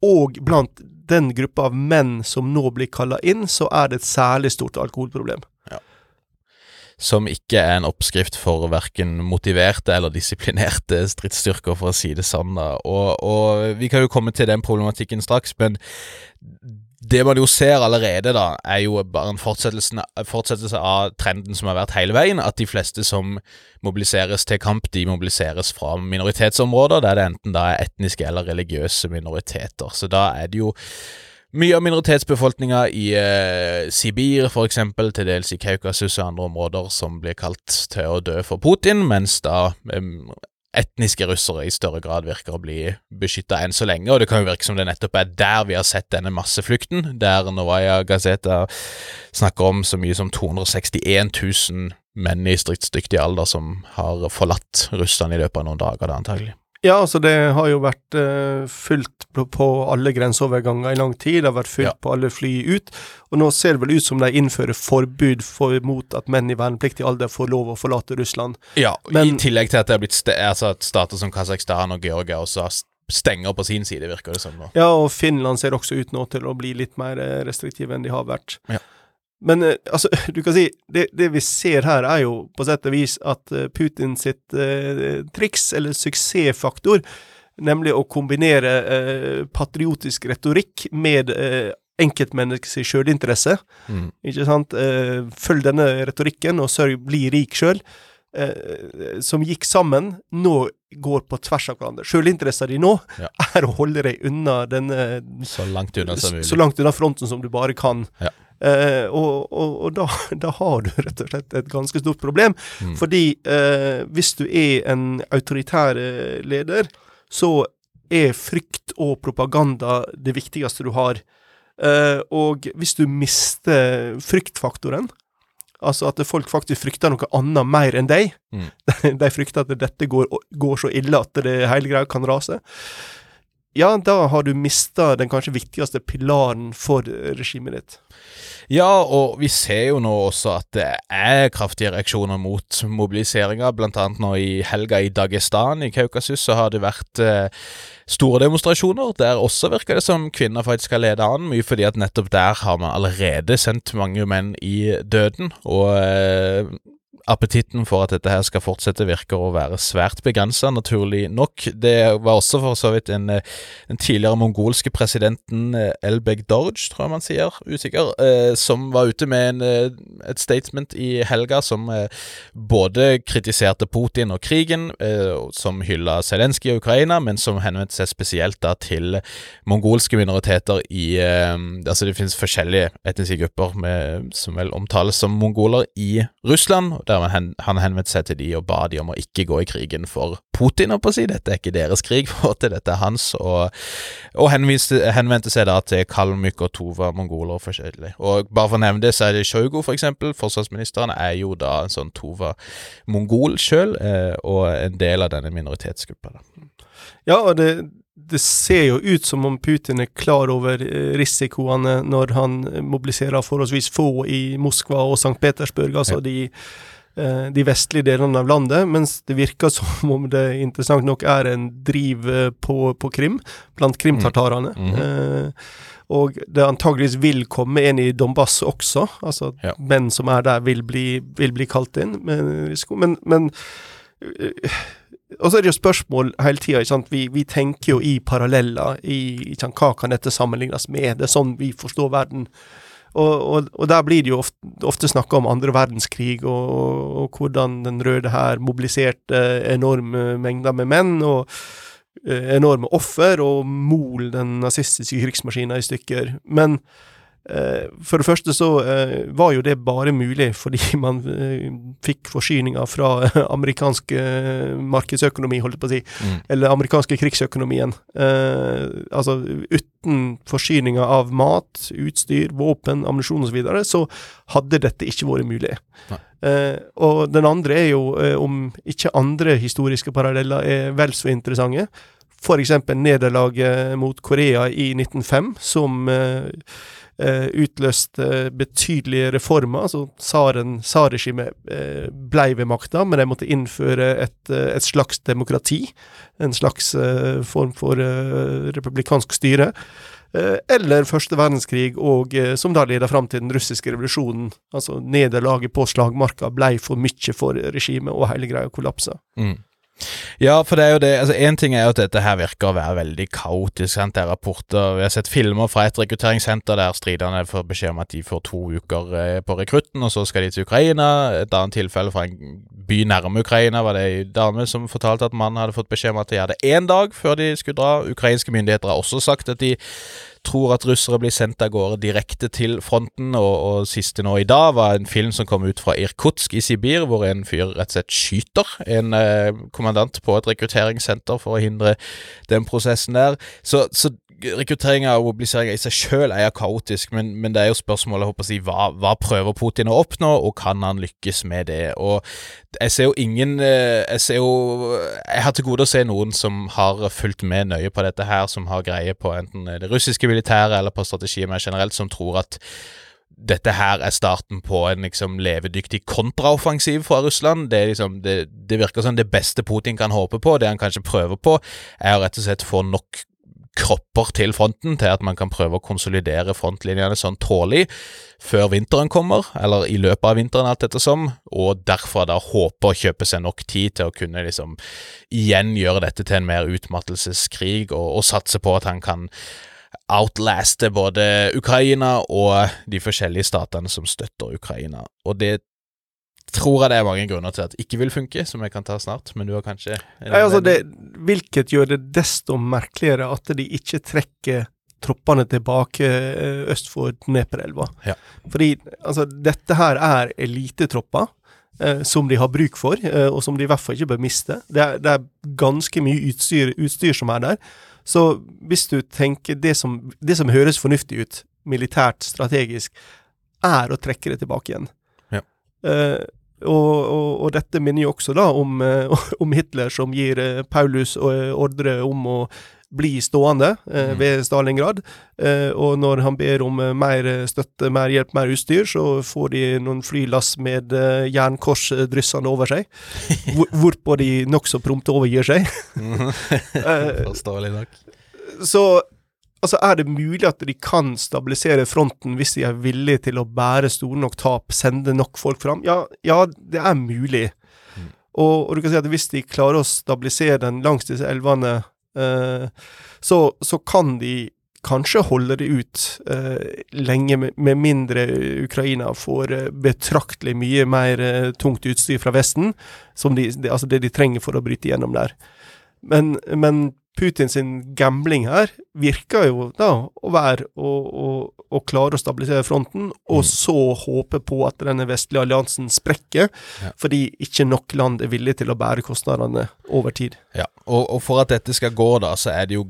Og blant den gruppa av menn som nå blir kalla inn, så er det et særlig stort alkoholproblem. Ja. Som ikke er en oppskrift for verken motiverte eller disiplinerte stridsstyrker, for å si det sann. Og, og vi kan jo komme til den problematikken straks, men det man jo ser allerede, da, er jo bare en fortsettelse av trenden som har vært hele veien, at de fleste som mobiliseres til kamp, de mobiliseres fra minoritetsområder, der det enten da er etniske eller religiøse minoriteter. Så da er det jo mye av minoritetsbefolkninga i eh, Sibir, for eksempel, til dels i Kaukasus og andre områder, som blir kalt til å dø for Putin, mens da eh, etniske russere i større grad virker å bli beskytta enn så lenge, og det kan jo virke som det nettopp er der vi har sett denne masseflukten, der Novaya Gazeta snakker om så mye som 261 000 menn i stridsdyktig alder som har forlatt Russland i løpet av noen dager, da antagelig. Ja, altså det har jo vært uh, fylt på, alle grenseoverganger i lang tid. Det har vært fylt ja. på alle fly ut. Og nå ser det vel ut som de innfører forbud for, mot at menn i vernepliktig alder får lov å forlate Russland. Ja, Men, i tillegg til at det er blitt altså at stater som Kasakhstan og Georgia også stenger på sin side, virker det som. nå. Ja, og Finland ser også ut nå til å bli litt mer eh, restriktive enn de har vært. Ja. Men eh, altså, [LAUGHS] du kan si det, det, vi ser her, er jo på sett og vis at uh, Putin sitt eh, triks, eller suksessfaktor, nemlig å kombinere eh, patriotisk retorikk med eh, enkeltmenneskets sjølinteresse. Mm. Ikke sant? følg denne retorikken, og sørg, bli rik sjøl. som gikk sammen, nå går på tvers av hverandre. Sjølinteressa di nå ja. [LAUGHS] er å holde deg unna denne Så langt unna som mulig. Så langt unna fronten som du bare kan. Ja. Eh, og, og, og da, [LAUGHS] da, har du rett og slett et ganske stort problem. Mm. Fordi eh, hvis du er en autoritær eh, leder, så er frykt og propaganda det viktigste du har. Eh, og hvis du mister fryktfaktoren, altså at folk faktisk frykter noe annet mer enn deg, mm. [LAUGHS] de frykter at dette går, går så ille at det hele greia kan rase, ja, da har du mista den kanskje viktigste pilaren for regimet ditt. Ja, og vi ser jo nå også at det er kraftige reaksjoner mot mobiliseringa. Blant annet nå i helga i Dagestan i Kaukasus så har det vært eh, store demonstrasjoner. Der også virker det som kvinner faktisk har ledet an, mye fordi at nettopp der har man allerede sendt mange menn i døden. Og eh, appetitten for at dette her skal fortsette, virker å være svært begrensa, naturlig nok. Det var også for så vidt en, eh, den tidligere mongolske presidenten eh, Elbeg Dorj, tror jeg man sier, usikker, eh, som var ute med en, eh, et statement i helga som eh, både kritiserte Putin og krigen, eh, som hylla Zelenskyj og Ukraina, men som henvendte seg spesielt da til mongolske minoriteter i Altså det finnes forskjellige etniske grupper med, som vel omtales som mongoler i Russland. der der han, han henvendte seg til de og ba de om å ikke gå i krigen for Putin, og på å si. Dette er ikke deres krig, [LAUGHS] for at dette er hans, og, og henviste, henvendte seg da til Kalmyk og Tova, mongoler forskjellig. Og bare for å nevne det, så er det Shoigu, for eksempel, forsvarsministeren, er jo da en sånn Tova-mongol sjøl, eh, og en del av denne minoritetsgruppa. Ja, og det, det ser jo ut som om Putin er klar over eh, risikoene når han mobiliserer forholdsvis få i Moskva og St. Petersburg, altså ja. de de vestlige delene av landet, mens det virker [LAUGHS] som om det interessant nok er en driv eh, på, på Krim, blant krimtartarene. Mm. Mm -hmm. og det antageligvis vil komme en i Donbass også, altså ja. menn som er der, vil bli, vil bli kalt inn. Men, men, men og så er det jo spørsmål hele tida. Vi, vi, tenker jo i paralleller. I, hva kan dette sammenlignes med? Det er sånn vi forstår verden. Og, og, og, der blir det jo ofte, ofte snakka om andre verdenskrig, og, og, hvordan Den røde hær mobiliserte enorme mengder med menn, og eh, enorme offer, og mol den nazistiske krigsmaskina i stykker. Men for det første så eh, var jo det bare mulig fordi [LAUGHS] man eh, fikk forsyninger fra [LAUGHS] amerikansk markedsøkonomi, holdt jeg på å si, mm. eller amerikanske krigsøkonomien. altså uten forsyninger av mat, utstyr, våpen, ammunisjon osv., så, videre, så hadde dette ikke vært mulig. og den andre er jo, om ikke andre historiske paralleller er vel så interessante, f.eks. nederlaget mot Korea i 1905, som Uh, utløst uh, betydelige reformer. altså Tsarregimet uh, blei ved makta, men de måtte innføre et, et slags demokrati. En slags form for republikansk styre. eller første verdenskrig, og som da leda fram til den russiske revolusjonen. Altså nederlaget på slagmarka blei for mye for regimet, og hele greia kollapsa. Mm. Ja, for det er jo det altså Én ting er jo at dette her virker å være veldig kaotisk. sant, det er rapporter Vi har sett filmer fra et rekrutteringssenter der striderne får beskjed om at de får to uker eh, på rekrutten, og så skal de til Ukraina. Et annet tilfelle fra en by nærme Ukraina var det ei dame som fortalte at mannen hadde fått beskjed om at de hadde én dag før de skulle dra. Ukrainske myndigheter har også sagt at de tror at russere blir sendt av gårde direkte til fronten, og, og, siste nå i dag var en film som kom ut fra Irkutsk i Sibir, hvor en fyr rett og slett skyter en eh, kommandant på et rekrutteringssenter for å hindre den prosessen der. Så, så rekrutteringa og mobiliseringa i seg sjøl er kaotisk, men, men, det er jo spørsmålet håper jeg, hva, hva prøver Putin å oppnå, og kan han lykkes med det? Og Jeg ser jo ingen eh, Jeg ser jo Jeg har til gode å se noen som har fulgt med nøye på dette her, som har greie på enten det russiske militæret eller på strategier mer generelt, som tror at dette her er starten på en liksom levedyktig kontraoffensiv fra Russland. Det, liksom, det, det, virker som det beste Putin kan håpe på, det han kanskje prøver på, er å rett og slett få nok kropper til fronten til at man kan prøve å konsolidere frontlinjene sånn tålig før vinteren kommer, eller i løpet av vinteren, alt ettersom, og derfra da håpe å kjøpe seg nok tid til å kunne liksom igjen gjøre dette til en mer utmattelseskrig, og, og satse på at han kan outlaste både Ukraina og de forskjellige statene som støtter Ukraina. Og det tror jeg det er mange grunner til at det ikke vil funke, som jeg kan ta snart, men du har kanskje Nei, altså det, Hvilket gjør det desto merkeligere at de ikke trekker troppene tilbake eh, øst for Dneperelva. Ja. Fordi altså, dette her er elitetropper. Eh, som de har bruk for, eh, og som de i hvert fall ikke bør miste. Det er, det er ganske mye utstyr, utstyr, som er der. Så hvis du tenker det som, det som høres fornuftig ut, militært, strategisk, er å trekke det tilbake igjen. Ja. Eh, og, og, og, dette minner jo også da om, eh, [LAUGHS] om Hitler, som gir eh, Paulus eh, ordre om å bli stående eh, mm. ved Stalingrad. Eh, og når han ber om mer støtte, mer hjelp, mer utstyr, så får de noen flylass med jernkors dryssende over seg. [LAUGHS] hvor, hvorpå de nokså prompte overgir seg. [LAUGHS] Forståelig nok. Så Altså, Er det mulig at de kan stabilisere fronten hvis de er villige til å bære store nok tap, sende nok folk fram? Ja, ja det er mulig. Mm. Og, og, du kan si at hvis de klarer å stabilisere den langs disse elvene, eh, så, så, kan de kanskje holde det ut eh, lenge, med, med, mindre Ukraina får eh, betraktelig mye mer eh, tungt utstyr fra Vesten, som de, de, altså det de trenger for å bryte gjennom der. Men, men Putin sin gambling her virker jo da å være å klare å stabilisere fronten, og mm. så håpe på at denne vestlige alliansen sprekker, ja. fordi ikke nok land er villig til å bære kostnadene over tid. Ja, og, og for at dette skal gå, da, så er det jo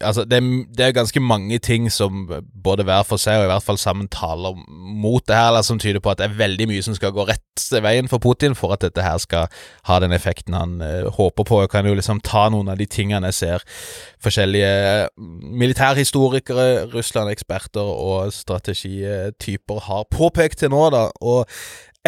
altså, det, det, er ganske mange ting som både hver for seg og i hvert fall sammen taler mot det her, eller som tyder på at det er veldig mye som skal gå rett veien for Putin for at dette her skal ha den effekten han uh, håper på. Jeg kan jo liksom ta noen av de tingene jeg ser forskjellige militærhistorikere, Russland-eksperter og strategityper har påpekt til nå, da. og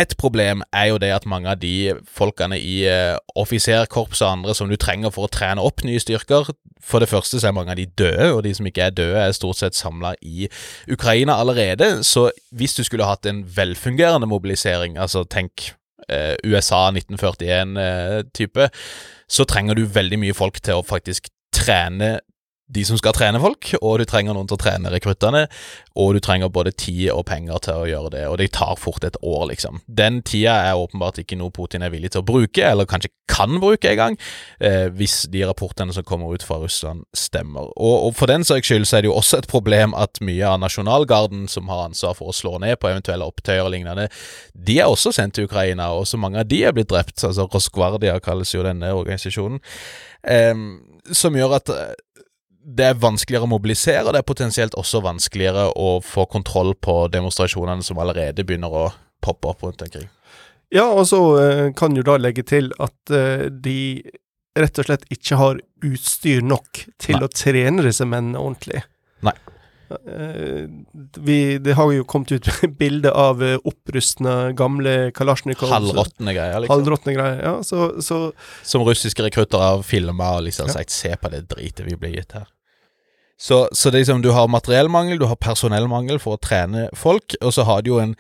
et problem er jo det at mange av de folkene i uh, offiserkorps og andre som du trenger for å trene opp nye styrker For det første så er mange av de døde, og de som ikke er døde, er stort sett samla i Ukraina allerede. Så hvis du skulle hatt en velfungerende mobilisering, altså tenk uh, USA 1941-type, uh, så trenger du veldig mye folk til å faktisk trene de som skal trene folk, og du trenger noen til å trene rekruttene, og du trenger både tid og penger til å gjøre det, og det tar fort et år, liksom. Den tida er åpenbart ikke noe Putin er villig til å bruke, eller kanskje kan bruke engang, eh, hvis de rapportene som kommer ut fra Russland, stemmer. Og, og for den saks skyld så er det jo også et problem at mye av nasjonalgarden, som har ansvar for å slå ned på eventuelle opptøyer og lignende, de er også sendt til Ukraina, og så mange av de er blitt drept. altså Roskvardia kalles jo denne organisasjonen. Eh, som gjør at det er vanskeligere å mobilisere, og det er potensielt også vanskeligere å få kontroll på demonstrasjonene som allerede begynner å poppe opp rundt omkring. Ja, og så eh, kan jo da legge til at eh, de rett og slett ikke har utstyr nok til Nei. å trene disse mennene ordentlig. Nei. Eh, vi, det har jo kommet ut [LAUGHS] bilde av eh, opprustne gamle Kalasjnikov. Halvråtne greier, liksom. Halvråtne greier, ja. Så, så Som russiske rekrutter har filma og liksom Ja. sagt 'se på det dritet vi blir gitt her'. Så, så det liksom, du har materiellmangel, du har personellmangel for å trene folk, og så har du jo en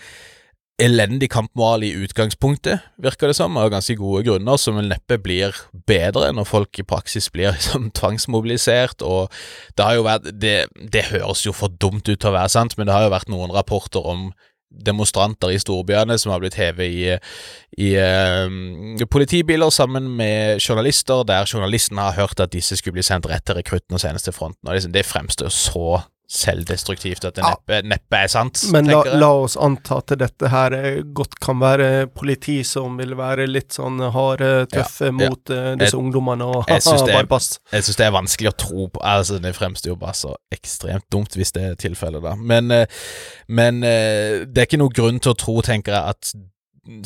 elendig kampmoral i utgangspunktet, virker det som, av ganske gode grunner, som vel neppe blir bedre når folk i praksis blir [LAUGHS] liksom tvangsmobilisert, og det har jo vært det, det høres jo for dumt ut til å være sant, men det har jo vært noen rapporter om demonstranter i storbyene som har blitt hevet i, i um, politibiler sammen med journalister, der journalistene har hørt at disse skulle bli sendt rett til rekruttene og sendes til fronten. og liksom, Det fremstår så selvdestruktivt at det neppe, neppe er sant, Men la, la oss anta at dette her eh, godt kan være politi som vil være litt sånn harde, tøffe mot uh, disse Jeg- ungdommene og jeg synes [LAUGHS] det er- Jeg det er vanskelig å tro på Altså, Det fremstår jo bare så ekstremt dumt hvis det er tilfellet, da. Men, eh, men eh, det er ikke noe grunn til å tro, tenker jeg, at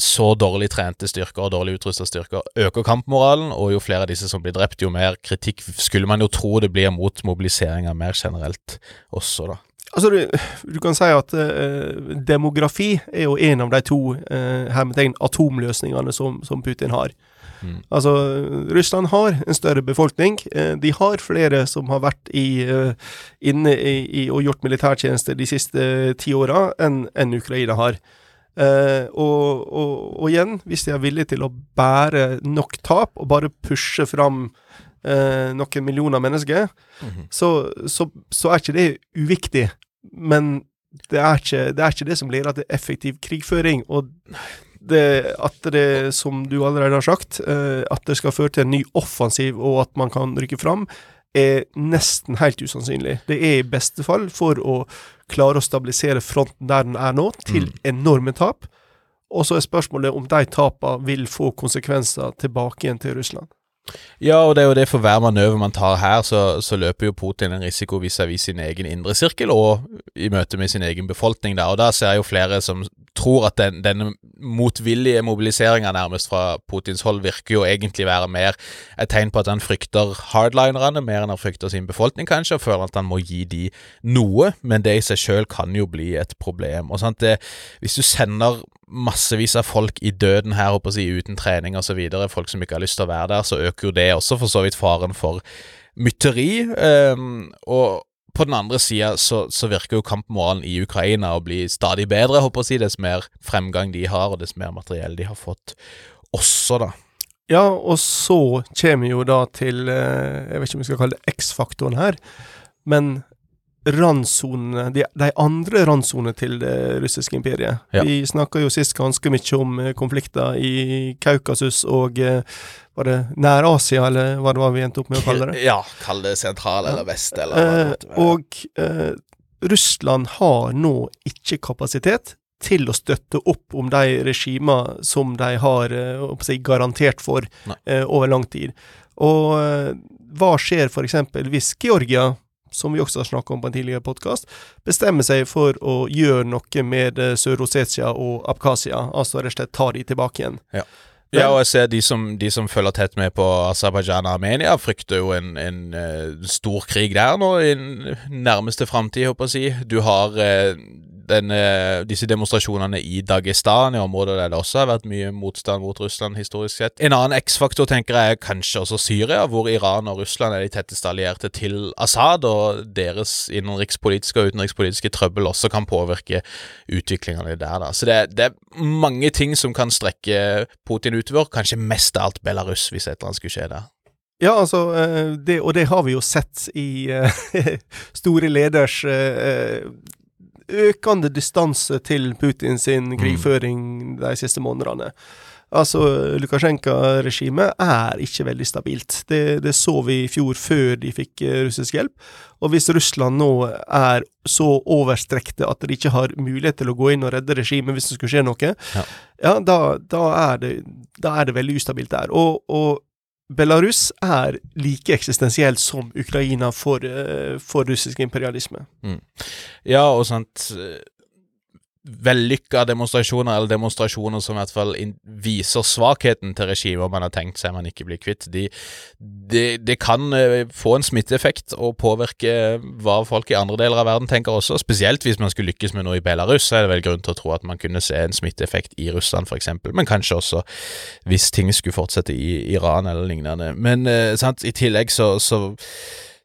så dårlig trente styrker og dårlig utrusta styrker øker kampmoralen, og jo flere av disse som blir drept, jo mer kritikk skulle man jo tro det blir mot mobiliseringa mer generelt også, da. Altså, du, du kan si at eh, demografi er jo en av de to eh, hermetegn atomløsningene som, som Putin har. Mm. Altså, Russland har en større befolkning. eh, de har flere som har vært i, eh, inne i, i og gjort militærtjeneste de siste ti åra, enn enn Ukraina har. Eh, og, og, og igjen, hvis de er villige til å bære nok tap og bare pushe fram eh, noen millioner mennesker, Mhm. så, så, så er ikke det uviktig. Men det er ikke det, er ikke det som leder til effektiv krigføring. Og det, at det, som du allerede har sagt, eh, at det skal føre til en ny offensiv, og at man kan rykke fram, er nesten helt usannsynlig. Det er i beste fall for å klare å stabilisere fronten der den er nå, til enorme tap. Og så er spørsmålet om de tapene vil få konsekvenser tilbake igjen til Russland. Ja, og det er jo det for hver manøver man tar her, så, så løper jo Putin en risiko vis-à-vis sin egen indre sirkel, og i møte med sin egen befolkning der. Og da ser jeg jo flere som tror at den, denne motvillige mobiliseringa nærmest fra Putins hold virker jo egentlig være mer et tegn på at han frykter hardlinerne mer enn han frykter sin befolkning, kanskje, og føler at han må gi de noe, men det i seg sjøl kan jo bli et problem. Og sant, det, Hvis du sender massevis av folk i døden her, håper jeg, uten trening osv., folk som ikke har lyst til å være der, så øker jo det også for så vidt faren for mytteri. Um, og på den andre sida så, så virker jo kampmoralen i Ukraina å bli stadig bedre, håper jeg si, dess mer fremgang de har, og dess mer materiell de har fått også, da. Ja, og så kommer vi jo da til eh, Jeg vet ikke om vi skal kalle det X-faktoren her, men randsonene de, de andre randsonene til det russiske imperiet. Ja. Vi snakka jo sist ganske mye om eh, konflikter i Kaukasus og eh, Var det Nær-Asia, eller hva det var vi endte opp med å kalle det? Ja, kall det sentral eller vest, eller Eh, og eh, Russland har nå ikke kapasitet til å støtte opp om de regimer som de har eh, si, garantert for eh, over lang tid. Og hva skjer f.eks. hvis Georgia, som vi også har snakket om på en tidligere podkast, bestemmer seg for å gjøre noe med eh, Sør-Ossetia og Abkhasia, altså rett og slett ta de tilbake igjen. Ja, og jeg ser de som, de som følger tett med på Aserbajdsjan og Armenia, frykter jo en, en eh, stor krig der nå i nærmeste framtid, håper jeg å si. Du har eh, den, eh, disse demonstrasjonene i Dagestan, i områder der det også har vært mye motstand mot Russland historisk sett. En annen X-faktor tenker jeg er kanskje også Syria, hvor Iran og Russland er de tetteste allierte til Assad, og deres innenrikspolitiske og utenrikspolitiske trøbbel også kan påvirke utviklingene der. da. Så det, det er mange ting som kan strekke Putin utover, kanskje mest av alt Belarus, hvis et eller annet skulle skje der. Ja, altså, eh, det, og det har vi jo sett i uh, [LAUGHS] store leders uh, økende distanse til Putin sin mm. krigføring de siste månedene. Altså, Lukasjenko-regimet er ikke veldig stabilt. Det, det, så vi i fjor, før de fikk russisk hjelp. Og hvis Russland nå er så overstrekte at de ikke har mulighet til å gå inn og redde regimet hvis det skulle skje noe, ja, ja da, da, er det, da, er det, veldig ustabilt der. Og, og Belarus er like eksistensielt som Ukraina for, eh, for russisk imperialisme. Mm. Ja, og sant vellykka demonstrasjoner, eller demonstrasjoner som i hvert fall viser svakheten til regimet man har tenkt seg man ikke blir kvitt, det de, de, kan eh, få en smitteeffekt og påvirke hva folk i andre deler av verden tenker også. Spesielt hvis man skulle lykkes med noe i Belarus, så er det vel grunn til å tro at man kunne se en smitteeffekt i Russland f.eks., men kanskje også hvis ting skulle fortsette i Iran eller lignende. Men eh, sant, i tillegg så, så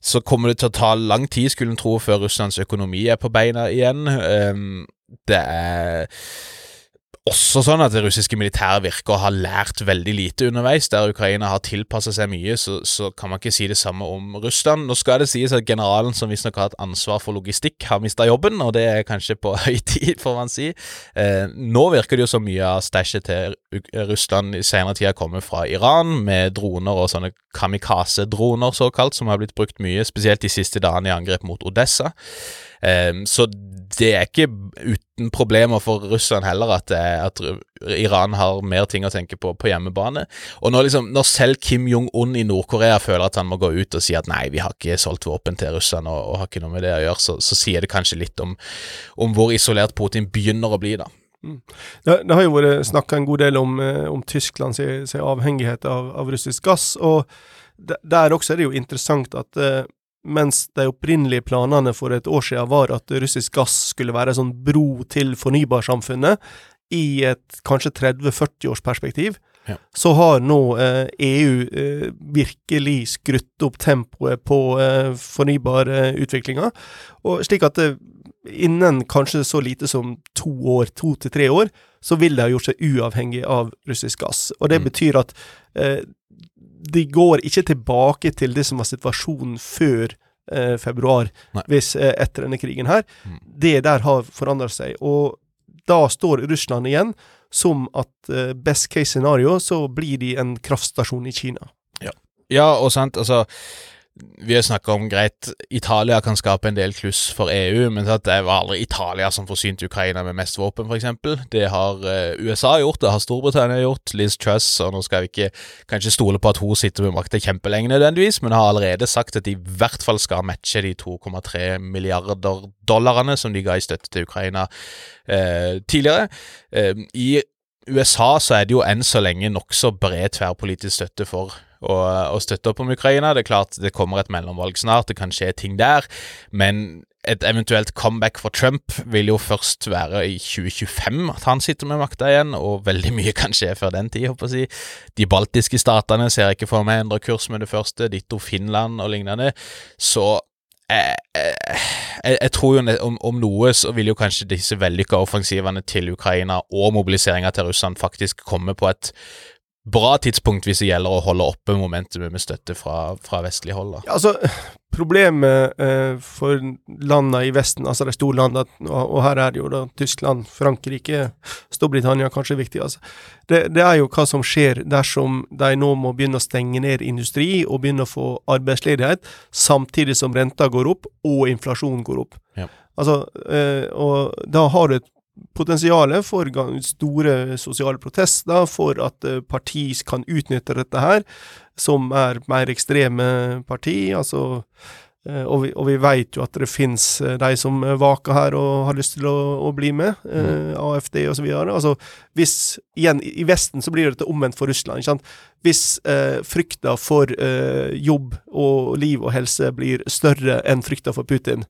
så kommer det til å ta lang tid, skulle en tro, før Russlands økonomi er på beina igjen. Um, det er også sånn at det russiske militæret virker å ha lært veldig lite underveis. Der Ukraina har tilpasset seg mye, så, så, kan man ikke si det samme om Russland. Nå skal det sies at generalen som visstnok har hatt ansvar for logistikk, har mista jobben, og det er kanskje på [LAUGHS] høy tid, får man si. Eh, nå virker det jo så mye av stæsjet til Russland i senere tid har kommet fra Iran, med droner og sånne kamikaze-droner, såkalt, som har blitt brukt mye, spesielt de siste dagene i angrep mot Odessa. Eh, så det er ikke uten problemer for Russland heller at, at, Iran har mer ting å tenke på på hjemmebane. Og når, liksom, når selv Kim Jong-un i Nord-Korea føler at han må gå ut og si at nei, vi har ikke solgt våpen til Russland og, og har ikke noe med det å gjøre, så, så sier det kanskje litt om, om, hvor isolert Putin begynner å bli, da. Mm. Det, det, har jo vært snakka en god del om, eh, om Tysklands avhengighet av, av, russisk gass. og der også er det jo interessant at mens de opprinnelige planene for et år siden var at russisk gass skulle være en sånn bro til fornybarsamfunnet i et kanskje 30-40 års perspektiv, ja. så har nå eh, EU eh, virkelig skrutt opp tempoet på eh, fornybarutviklinga, slik at eh, innen kanskje så lite som to år, to til tre år, så vil de ha gjort seg uavhengig av russisk gass. Og det mm. betyr at eh, de går ikke tilbake til det som var situasjonen før eh, februar, hvis, eh, etter denne krigen her. Mm. Det der har forandret seg. Og da står Russland igjen som at eh, best case scenario så blir de en kraftstasjon i Kina. Ja, ja og sant, altså vi har snakka om greit, Italia kan skape en del kluss for EU, men det var aldri Italia som forsynte Ukraina med mest våpen, f.eks. Det har uh, USA gjort, det har Storbritannia gjort, Liz Truss, og nå skal vi ikke kanskje stole på at hun sitter med makta kjempelenge nødvendigvis, men har allerede sagt at de i hvert fall skal matche de 2,3 milliarder dollarene som de ga i støtte til Ukraina eh, tidligere. Eh, I USA så er det jo enn så lenge nokså bred tverrpolitisk støtte for og, og støtte opp om Ukraina. Det er klart det kommer et mellomvalg snart, det kan skje ting der, men et eventuelt comeback for Trump vil jo først være i 2025 at han sitter med makta igjen, og veldig mye kan skje før den tid, håper jeg å si. De baltiske statene ser jeg ikke for meg endre kurs med det første, ditto Finland og lignende. Så jeg, jeg, jeg, tror jo om, om, noe så vil jo kanskje disse vellykka offensivene til Ukraina og mobiliseringa til Russland faktisk komme på et bra tidspunkt hvis det gjelder å holde oppe momentumet med støtte fra, fra vestlig hold. Ja, altså, problemet eh, for landene i Vesten, altså de store landene, og, og, her er det jo da Tyskland, Frankrike, Storbritannia kanskje viktig, altså. Det, det, er jo hva som skjer dersom de nå må begynne å stenge ned industri og begynne å få arbeidsledighet, samtidig som renta går opp og inflasjonen går opp. Ja. Altså, eh, og da har du et potensialet for store sosiale protester, for at partier parti kan utnytte dette her, som er mer ekstreme parti. altså uh, og, vi, og vi vet jo at det finnes uh, de som vaker her og har lyst til å, å bli med, uh, AFD osv. Altså, hvis, igjen, i Vesten så blir dette omvendt for Russland. ikke sant? Hvis frykta for jobb og liv og helse blir større enn frykta for Putin,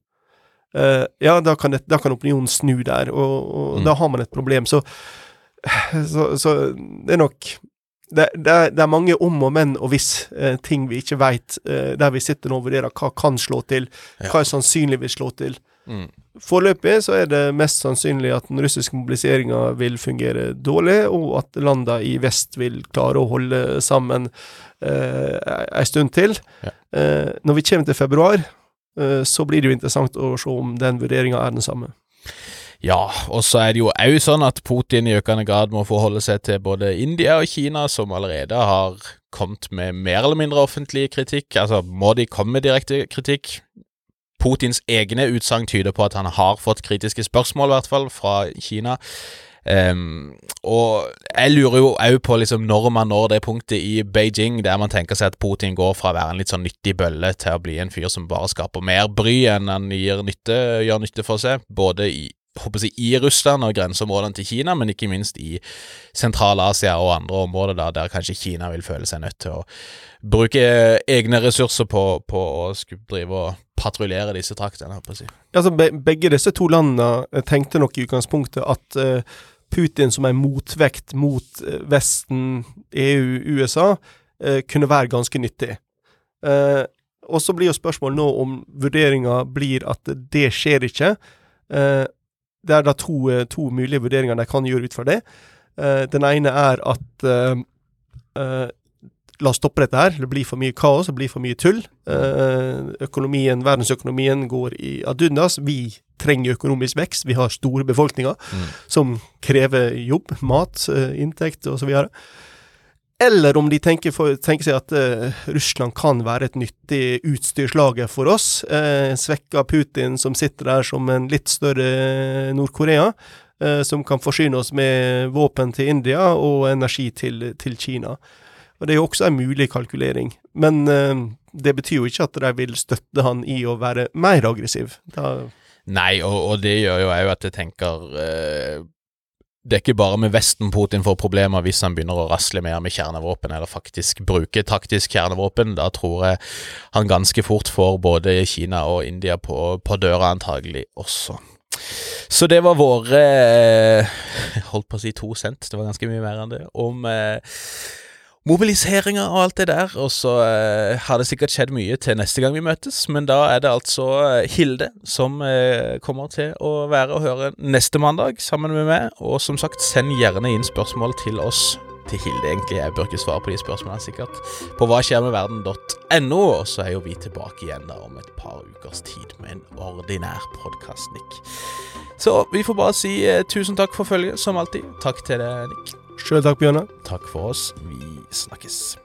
uh, ja, da kan, det, da kan, opinionen snu der, og, og mm. da har man et problem. Så, så, så det er nok det, det, det, er, mange om og men og hvis eh, ting vi ikke veit, eh, der vi sitter nå og vurderer hva kan slå til, ja. hva er sannsynlig vil slå til. Mm. Foreløpig så er det mest sannsynlig at den russiske mobiliseringa vil fungere dårlig, og at landa i vest vil klare å holde sammen eh, ei stund til. Ja. Eh, når vi kommer til februar, så blir det jo interessant å se om den vurderinga er den samme. Ja, og så er det jo òg sånn at Putin i økende grad må forholde seg til både India og Kina, som allerede har kommet med mer eller mindre offentlig kritikk. Altså, må de komme med direkte kritikk? Putins egne utsagn tyder på at han har fått kritiske spørsmål, i hvert fall, fra Kina. Um, og jeg lurer jo òg på liksom når man når det punktet i Beijing der man tenker seg at Putin går fra å være en litt sånn nyttig bølle til å bli en fyr som bare skaper mer bry enn han gir nytte, gjør nytte for seg, både i håper jeg, i Russland og grenseområdene til Kina, men ikke minst i Sentral-Asia og andre områder da, der kanskje Kina vil føle seg nødt til å bruke egne ressurser på, på å drive og patruljere disse traktene. håper på å si. Altså, be begge disse to landene tenkte nok i utgangspunktet at uh, Putin som en motvekt mot uh, Vesten, EU, USA, uh, kunne være ganske nyttig. Eh, og så blir jo spørsmålet nå om vurderinga blir at det skjer ikke. Eh, det er da to, eh, to mulige vurderinger de kan gjøre ut fra det. Eh, den ene er at eh, eh, La oss stoppe dette her. Det blir for mye kaos, det blir for mye tull. Eh, økonomien, Verdensøkonomien går i ad undas. Vi trenger økonomisk vekst. Vi har store befolkninger Mm. som krever jobb, mat, eh, inntekt osv. Eller om de tenker, for, tenker seg at uh, Russland kan være et nyttig utstyrslager for oss. Uh, svekka Putin som sitter der som en litt større Nord-Korea. som kan forsyne oss med våpen til India og energi til, til Kina. Og Det er jo også en mulig kalkulering. Men eh, det betyr jo ikke at de vil støtte han i å være mer aggressiv. Da, Nei, og, og det gjør jo òg at jeg tenker eh, Det er ikke bare med Vesten Putin får problemer hvis han begynner å rasle mer med kjernevåpen, eller faktisk bruke taktisk kjernevåpen. Da tror jeg han ganske fort får både Kina og India på, på døra, antagelig også. Så det var våre eh, Holdt på å si to cent, det var ganske mye mer enn det. Om eh, mobiliseringer og alt det der. Og så eh, har det sikkert skjedd mye til neste gang vi møtes, men da er det altså eh, Hilde som eh, kommer til å være og høre neste mandag sammen med meg. Og som sagt, send gjerne inn spørsmål til oss. Til Hilde, egentlig. Jeg bør ikke svare på de spørsmålene, sikkert. På hva skjer med verden.no. Og så er jo vi tilbake igjen da om et par ukers tid med en ordinær podkast, Nick. Så vi får bare si eh, tusen takk for følget, som alltid. Takk til deg, Nick. Sjøl takk, Bjørnar. Takk for oss. Vi snakkes.